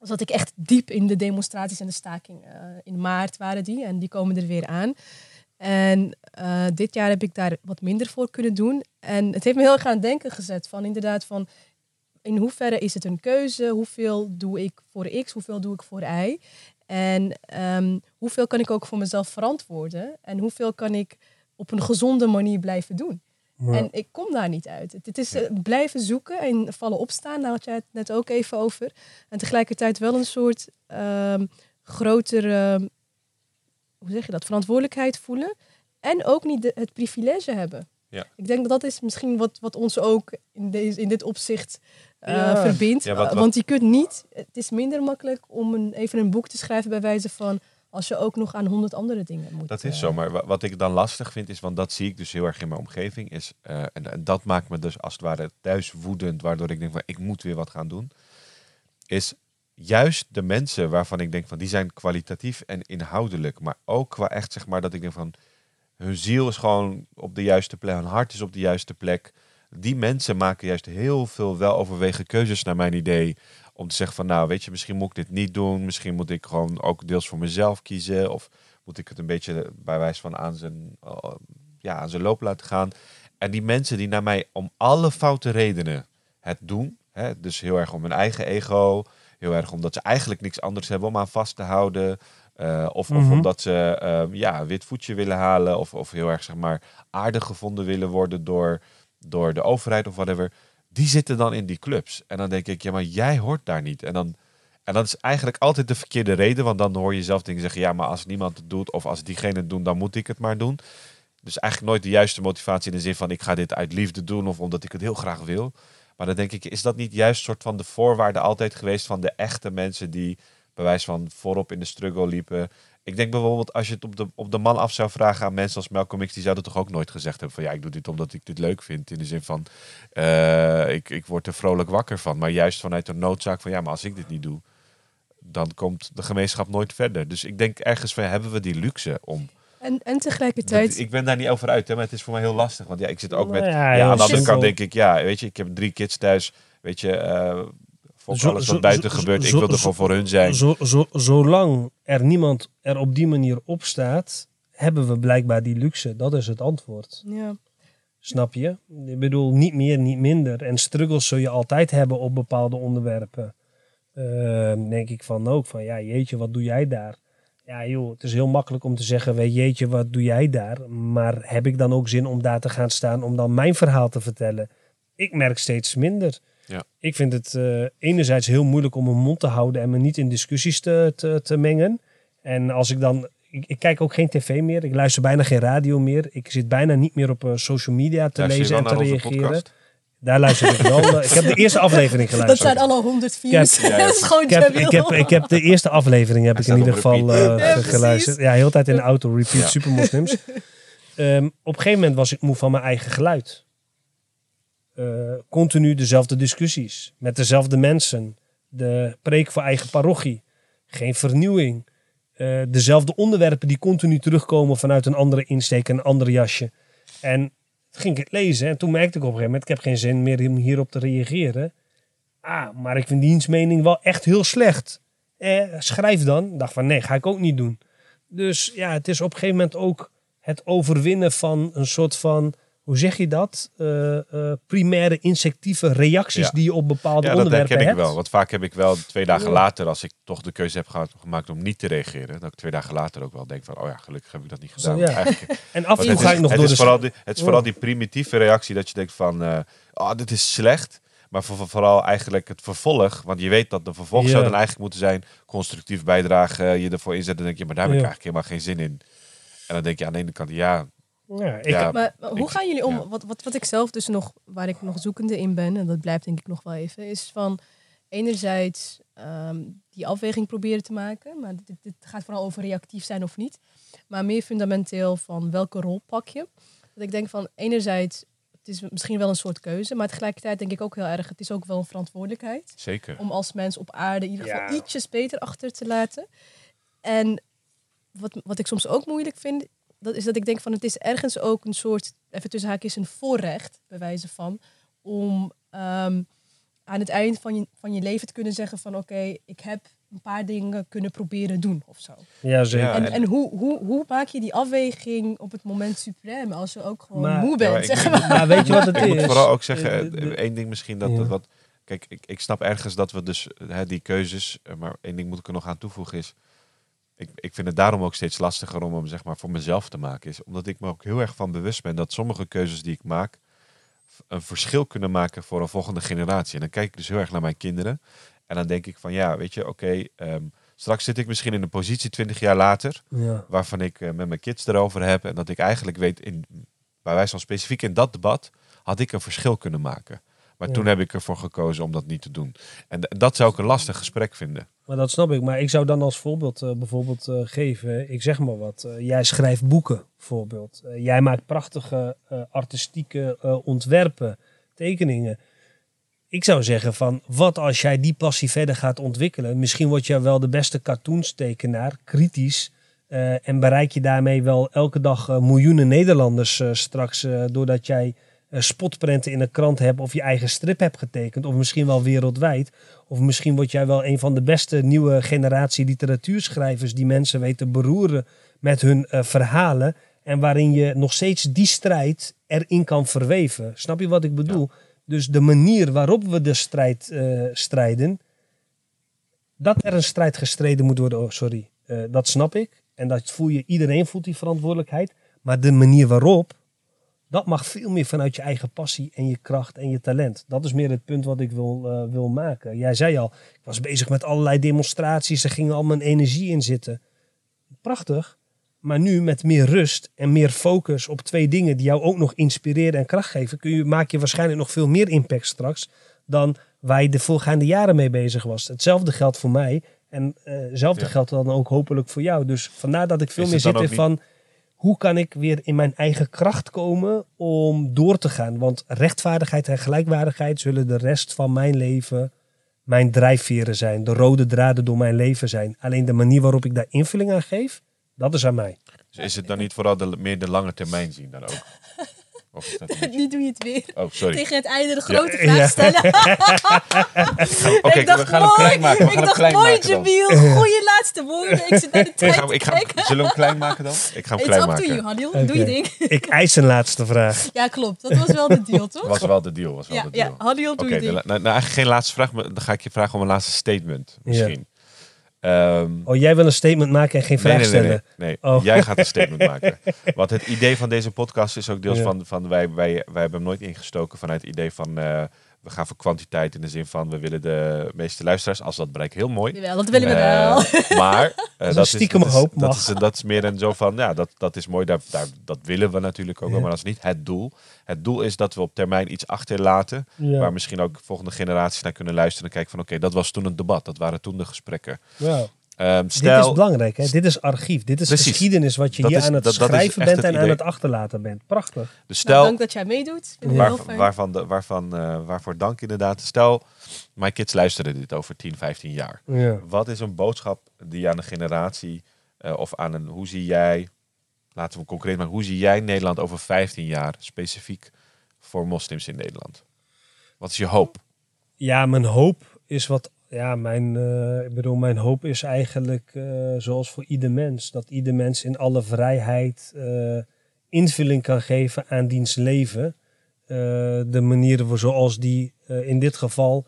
zat ik echt diep in de demonstraties en de staking. Uh, in maart waren die en die komen er weer aan. En uh, dit jaar heb ik daar wat minder voor kunnen doen. En het heeft me heel erg aan het denken gezet van inderdaad van in hoeverre is het een keuze? Hoeveel doe ik voor X? Hoeveel doe ik voor Y? En um, hoeveel kan ik ook voor mezelf verantwoorden? En hoeveel kan ik op een gezonde manier blijven doen? Ja. En ik kom daar niet uit. Het, is uh, blijven zoeken en vallen opstaan. Daar had jij het net ook even over. En tegelijkertijd wel een soort um, grotere, hoe zeg je dat, verantwoordelijkheid voelen. En ook niet de, het privilege hebben. Ja. Ik denk dat dat is misschien wat, wat ons ook in, deze, in dit opzicht uh, Ja. verbindt. Ja, wat- wat- Want je kunt niet, het is minder makkelijk om een, even een boek te schrijven bij wijze van als je ook nog aan honderd andere dingen moet. Dat is eh, zo, maar wa- wat ik dan lastig vind is, want dat zie ik dus heel erg in mijn omgeving, is, eh, en, en dat maakt me dus als het ware thuis woedend, waardoor ik denk van ik moet weer wat gaan doen, is juist de mensen waarvan ik denk van die zijn kwalitatief en inhoudelijk, maar ook qua echt zeg maar dat ik denk van hun ziel is gewoon op de juiste plek, hun hart is op de juiste plek. Die mensen maken juist heel veel weloverwegen keuzes naar mijn idee. Om te zeggen van nou weet je, misschien moet ik dit niet doen. Misschien moet ik gewoon ook deels voor mezelf kiezen. Of moet ik het een beetje bij wijze van aan zijn, eh, ja, aan zijn loop laten gaan. En die mensen die naar mij om alle foute redenen het doen. Hè, dus heel erg om hun eigen ego. Heel erg omdat ze eigenlijk niks anders hebben om aan vast te houden. eh, of, of Mhm. omdat ze eh, ja, een wit voetje willen halen. Of, of heel erg zeg maar aardig gevonden willen worden door, door de overheid of whatever. Die zitten dan in die clubs. En dan denk ik, ja, maar jij hoort daar niet. En dan, en dat is eigenlijk altijd de verkeerde reden. Want dan hoor je zelf dingen zeggen, ja, maar als niemand het doet. Of als diegene het doen, dan moet ik het maar doen. Dus eigenlijk nooit de juiste motivatie in de zin van ik ga dit uit liefde doen of omdat ik het heel graag wil. Maar dan denk ik, is dat niet juist soort van de voorwaarde altijd geweest van de echte mensen die bij wijze van voorop in de struggle liepen? Ik denk bijvoorbeeld als je het op de, op de man af zou vragen aan mensen als Malcolm X, die zouden toch ook nooit gezegd hebben van ja, ik doe dit omdat ik dit leuk vind. In de zin van eh, ik, ik word er vrolijk wakker van. Maar juist vanuit de noodzaak van ja, maar als ik dit niet doe, dan komt de gemeenschap nooit verder. Dus ik denk ergens van hebben we die luxe om En, en tegelijkertijd, dat- ik ben daar niet over uit, hè, maar het is voor mij heel lastig. Want ja, ik zit ook met. Nou Ja, ja, heel aan de andere kant denk ik, ja, weet je, ik heb drie kids thuis. Weet je, eh voor Zo- alles zo- wat buiten zo- gebeurt. zo- ik wil er zo- gewoon voor hun zijn. Zo, zo, zolang er niemand er op die manier op staat, hebben we blijkbaar die luxe. Dat is het antwoord. ja. Snap je? Ik bedoel, niet meer, niet minder. En struggles zul je altijd hebben op bepaalde onderwerpen. Ehm, denk ik van ook van, ja, jeetje, wat doe jij daar? Ja, joh, het is heel makkelijk om te zeggen, weet jeetje, wat doe jij daar? Maar heb ik dan ook zin om daar te gaan staan om dan mijn verhaal te vertellen? Ik merk steeds minder. Ja. Ik vind het eh, enerzijds heel moeilijk om mijn mond te houden en me niet in discussies te, te, te mengen. En als ik dan, ik, ik kijk ook geen tv meer, ik luister bijna geen radio meer. Ik zit bijna niet meer op eh, social media te Luister lezen en te reageren. podcast? Daar luister ik wel. naar. ik heb de eerste aflevering [laughs] dat geluisterd. zijn alle honderd views. Ik heb- Ja, [laughs] ja. dat is gewoon Ik heb, ik, heb, ik heb de eerste aflevering heb Hij ik in ieder geval eh, Ja, geluisterd. Ja, heel de tijd in de auto, repeat, Ja. supermoslims. [laughs] Ehm, op een gegeven moment was ik moe van mijn eigen geluid. Eh, continu dezelfde discussies. Met dezelfde mensen. De preek voor eigen parochie. Geen vernieuwing. Eh, dezelfde onderwerpen die continu terugkomen vanuit een andere insteek, een ander jasje. En toen ging ik het lezen en toen merkte ik op een gegeven moment, ik heb geen zin meer om hierop te reageren. Ah, maar ik vind diens mening wel echt heel slecht. Eh, schrijf dan. Ik dacht van nee, ga ik ook niet doen. Dus ja, het is op een gegeven moment ook het overwinnen van een soort van, hoe zeg je dat? Eh, eh, primaire insectieve reacties Ja. die je op bepaalde Ja, dat onderwerpen herken ik hebt. wel. Want vaak heb ik wel twee dagen Ja. later, als ik toch de keuze heb gehad- gemaakt om niet te reageren, dat ik twee dagen later ook wel denk van, oh ja, gelukkig heb ik dat niet gedaan. Zo, ja. [laughs] En af en toe ga ik nog het door is de... vooral die, het is vooral die primitieve reactie dat je denkt van, eh oh, dit is slecht. Maar voor, voor- vooral eigenlijk het vervolg. Want je weet dat de vervolg Ja. zou dan eigenlijk moeten zijn constructief bijdragen, je ervoor inzetten. Dan denk je, maar daar heb ik Ja. eigenlijk helemaal geen zin in. En dan denk je aan de ene kant, ja, Ja, ik, Ja. Maar, maar hoe Ik- gaan jullie om? ja. Wat, wat, wat ik zelf dus nog, waar ik nog zoekende in ben, en dat blijft denk ik nog wel even, is van enerzijds ehm, die afweging proberen te maken. Maar dit, dit gaat vooral over reactief zijn of niet. Maar meer fundamenteel van welke rol pak je. Dat ik denk van enerzijds, het is misschien wel een soort keuze, maar tegelijkertijd denk ik ook heel erg, het is ook wel een verantwoordelijkheid zeker. om als mens op aarde in ieder geval Ja. ietsjes beter achter te laten. En wat, wat ik soms ook moeilijk vind, dat is dat ik denk van het is ergens ook een soort, even tussen haakjes, een voorrecht, bij wijze van, om ehm, aan het eind van je, van je leven te kunnen zeggen van oké, ik heb een paar dingen kunnen proberen doen of zo. Ja, zeker. Ja, En, en- hoe, hoe, hoe maak je die afweging op het moment supreme als je ook gewoon Maar- moe Ja, bent? maar ik- zeg maar. Maar weet je wat het ik is? moet vooral ook zeggen, Eh, eh, de- de- één ding misschien dat, Ja. dat wat. Kijk, ik, ik snap ergens dat we dus eh, hè, die keuzes, maar één ding moet ik er nog aan toevoegen is. Ik, ik vind het daarom ook steeds lastiger om hem zeg maar voor mezelf te maken. Is omdat ik me ook heel erg van bewust ben dat sommige keuzes die ik maak een verschil kunnen maken voor een volgende generatie. En dan kijk ik dus heel erg naar mijn kinderen. En dan denk ik van ja, weet je, oké, ehm, straks zit ik misschien in een positie 20 jaar later Ja. waarvan ik eh, met mijn kids erover heb. En dat ik eigenlijk weet, in, bij wijze van specifiek in dat debat, had ik een verschil kunnen maken. Maar Ja. toen heb ik ervoor gekozen om dat niet te doen. En dat zou ik een lastig gesprek vinden. Maar dat snap ik. Maar ik zou dan als voorbeeld eh, bijvoorbeeld eh, geven. Ik zeg maar wat. eh, jij schrijft boeken, bijvoorbeeld. Jij maakt prachtige artistieke ontwerpen, tekeningen. Ik zou zeggen van, wat als jij die passie verder gaat ontwikkelen? Misschien word jij wel de beste cartoonstekenaar, kritisch. en bereik je daarmee wel elke dag miljoenen Nederlanders straks. doordat jij spotprenten in een krant hebt of je eigen strip hebt getekend. Of misschien wel wereldwijd. Of misschien word jij wel een van de beste nieuwe generatie literatuurschrijvers die mensen weten beroeren met hun eh, verhalen. En waarin je nog steeds die strijd erin kan verweven. Snap je wat ik bedoel? Dus de manier waarop we de strijd eh, strijden. Dat er een strijd gestreden moet worden, oh, sorry. eh, dat snap ik. En dat voel je, iedereen voelt die verantwoordelijkheid. Maar de manier waarop, dat mag veel meer vanuit je eigen passie en je kracht en je talent. Dat is meer het punt wat ik wil, eh, wil maken. Jij zei al, ik was bezig met allerlei demonstraties, er ging al mijn energie in zitten. Prachtig. Maar nu met meer rust en meer focus op twee dingen die jou ook nog inspireren en kracht geven, kun je, maak je waarschijnlijk nog veel meer impact straks dan waar je de voorgaande jaren mee bezig was. Hetzelfde geldt voor mij en eh, hetzelfde Ja. geldt dan ook hopelijk voor jou. Dus vandaar dat ik veel meer zit in van hoe kan ik weer in mijn eigen kracht komen om door te gaan. Want rechtvaardigheid en gelijkwaardigheid zullen de rest van mijn leven mijn drijfveren zijn. De rode draden door mijn leven zijn. Alleen de manier waarop ik daar invulling aan geef, dat is aan mij. Dus is het dan niet vooral meer de lange termijn zien dan ook? Of is dat [laughs] niet? Nu doe je het weer. Oh, sorry. Tegen het einde de Ja. grote [laughs] vraag Ja. stellen. [laughs] Oké, ik dacht, we gaan hem mooi. klein maken. We ik gaan dacht, klein mooi, maken. Jabiel. Goeie laatste woorden. Ik zit naar de Ik tijd ga, te ik ga, kijken. zullen we hem klein maken dan? Ik ga hem It's klein up to you, maken. Doe je ding. Ik eis een laatste vraag. Ja, klopt. Dat was wel de deal, toch? Was wel de deal. Was wel ja, de deal. ja, Hadil, doe je de ding. nou, nou, eigenlijk geen laatste vraag, maar dan ga ik je vragen om een laatste statement. Misschien. Ehm, Oh, jij wil een statement maken en geen vraag nee, nee, nee, stellen. nee, nee. Oh. Jij gaat een statement [laughs] maken. Want het idee van deze podcast is ook deels Ja. van, van wij, wij, wij hebben hem nooit ingestoken vanuit het idee van eh, we gaan voor kwantiteit in de zin van we willen de meeste luisteraars, als dat bereikt heel mooi. Jawel, dat willen we Eh, wel. [laughs] maar eh, een dat, stiekem dat, is, hoop, dat, is, dat is meer een zo van, ja, dat, dat is mooi, daar, daar, dat willen we natuurlijk ook wel, Ja. maar dat is niet het doel. Het doel is dat we op termijn iets achterlaten, Ja. waar misschien ook volgende generaties naar kunnen luisteren en kijken van, oké, dat was toen een debat, dat waren toen de gesprekken. Ja. Ehm, Dit is stel, belangrijk, hè? dit is archief. Dit is Precies. geschiedenis wat je Dat hier is- aan het dat- schrijven bent het en aan het achterlaten bent. Prachtig. dus Nou, stel, dank dat jij meedoet. Ja. Waar, waarvan, de, waarvan, eh, waarvoor dank inderdaad. Stel, mijn kids luisteren dit over 10, 15 jaar. Ja. Wat is een boodschap die je aan een generatie eh, of aan een, hoe zie jij, laten we concreet maken, hoe zie jij Nederland over 15 jaar specifiek voor moslims in Nederland? Wat is je hoop? Ja, mijn hoop is wat. Ja, mijn, eh, ik bedoel, mijn hoop is eigenlijk eh, zoals voor ieder mens. Dat ieder mens in alle vrijheid eh, invulling kan geven aan diens leven. De manieren zoals die in dit geval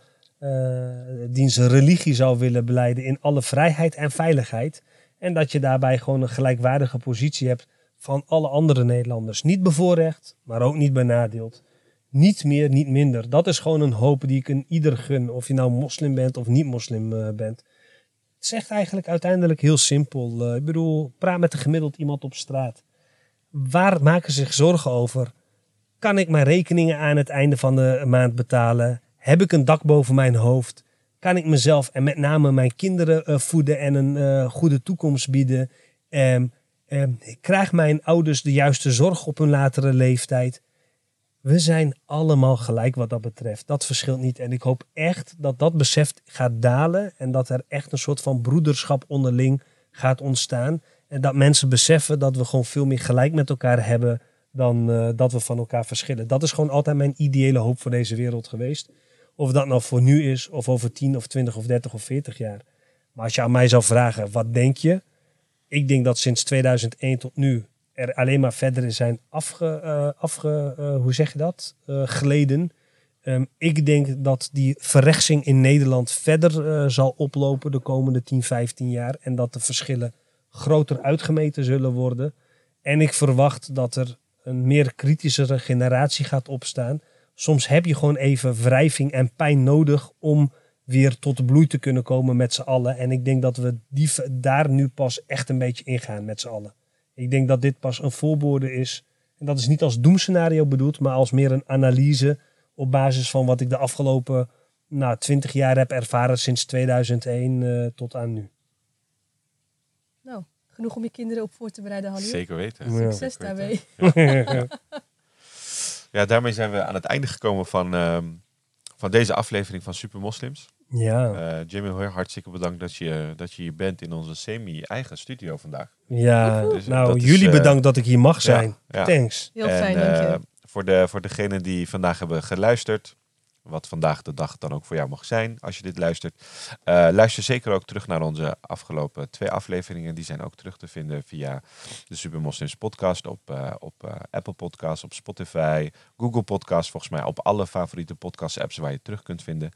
diens religie zou willen beleiden in alle vrijheid en veiligheid. En dat je daarbij gewoon een gelijkwaardige positie hebt van alle andere Nederlanders. Niet bevoorrecht, maar ook niet benadeeld. Niet meer, niet minder. Dat is gewoon een hoop die ik een ieder gun. Of je nou moslim bent of niet moslim eh, bent. Het eigenlijk uiteindelijk heel simpel. Eh, ik bedoel, praat met een gemiddeld iemand op straat. Waar maken ze zich zorgen over? Kan ik mijn rekeningen aan het einde van de maand betalen? Heb ik een dak boven mijn hoofd? Kan ik mezelf en met name mijn kinderen eh, voeden en een goede toekomst bieden? Krijg mijn ouders de juiste zorg op hun latere leeftijd? We zijn allemaal gelijk wat dat betreft. Dat verschilt niet. En ik hoop echt dat dat besef gaat dalen. En dat er echt een soort van broederschap onderling gaat ontstaan. En dat mensen beseffen dat we gewoon veel meer gelijk met elkaar hebben dan eh, dat we van elkaar verschillen. Dat is gewoon altijd mijn ideële hoop voor deze wereld geweest. Of dat nou voor nu is, of over 10 of 20 of 30 of 40 jaar. Maar als je aan mij zou vragen, wat denk je? Ik denk dat sinds 2001 tot nu er alleen maar verder zijn afge, eh, eh, hoe zeg je dat, Eh, geleden. Ehm, ik denk dat die verrechtsing in Nederland verder zal oplopen de komende 10, 15 jaar. En dat de verschillen groter uitgemeten zullen worden. En ik verwacht dat er een meer kritischere generatie gaat opstaan. Soms heb je gewoon even wrijving en pijn nodig om weer tot de bloei te kunnen komen met z'n allen. En ik denk dat we daar nu pas echt een beetje ingaan met z'n allen. Ik denk dat dit pas een voorbode is. En dat is niet als doemscenario bedoeld, maar als meer een analyse op basis van wat ik de afgelopen nou, 20 jaar heb ervaren sinds 2001 eh, tot aan nu. Nou, genoeg om je kinderen op voor te bereiden, Halil. Zeker weten. Ja. Succes Zeker daarmee. weten. [laughs] Ja, daarmee zijn we aan het einde gekomen van, ehm, van deze aflevering van Super Moslims. Ja, Eh Jimmy, heel hartstikke bedankt dat je, dat je hier bent in onze semi-eigen studio vandaag. ja. Dus, nou dat is, jullie eh, bedankt dat ik hier mag zijn. ja. Thanks. Heel fijn, en, dank je. eh, voor, de, voor degenen die vandaag hebben geluisterd, wat vandaag de dag dan ook voor jou mag zijn als je dit luistert. eh, luister zeker ook terug naar onze afgelopen twee afleveringen. Die zijn ook terug te vinden via de Super Moslims podcast op, eh, op eh, Apple Podcasts, op Spotify, Google Podcasts. Volgens mij op alle favoriete podcast apps waar je terug kunt vinden.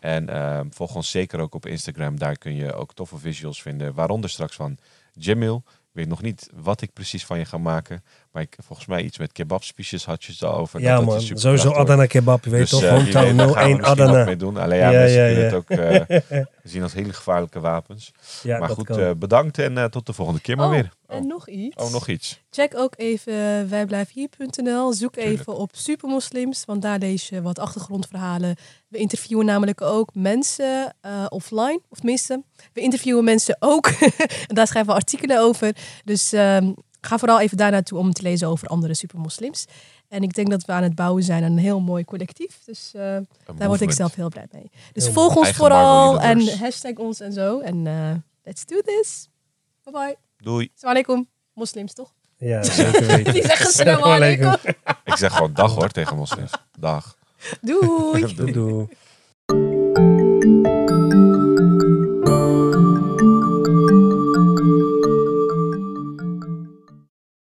En eh, volg ons zeker ook op Instagram. Daar kun je ook toffe visuals vinden. Waaronder straks van Jamil. Ik weet nog niet wat ik precies van je ga maken. Maar ik, volgens mij iets met kebabspiesjes had je het al over. Ja dat man, het super sowieso. Adana kebab, je weet Dus, toch? weet, Hometown daar gaan we 01 misschien ook Adana. mee doen. Alleen ja, Ja, mensen ja, kunnen ja. het ook [laughs] eh, zien als hele gevaarlijke wapens. Ja, maar dat goed, eh, bedankt en eh, tot de volgende keer maar Oh, weer. En nog iets. Oh, nog iets. Check ook even wijblijfhier.nl. Zoek Tuurlijk. even op supermoslims, want daar lees je wat achtergrondverhalen. We interviewen namelijk ook mensen eh, offline, of tenminste, we interviewen mensen ook. [laughs] en daar schrijven we artikelen over. Dus ehm, ga vooral even daar naartoe om te lezen over andere supermoslims. En ik denk dat we aan het bouwen zijn aan een heel mooi collectief. Dus eh, daar word ik zelf heel blij mee. Dus Heel volg ons vooral en hashtag ons en zo. En eh, let's do this. Bye bye. Doei. Assalamu alaikum. Moslims toch? Ja, zeker weten. Die zeggen assalamu alaikum. Ik zeg gewoon dag hoor tegen moslims. Dag. Doei. [laughs] Doei. doei.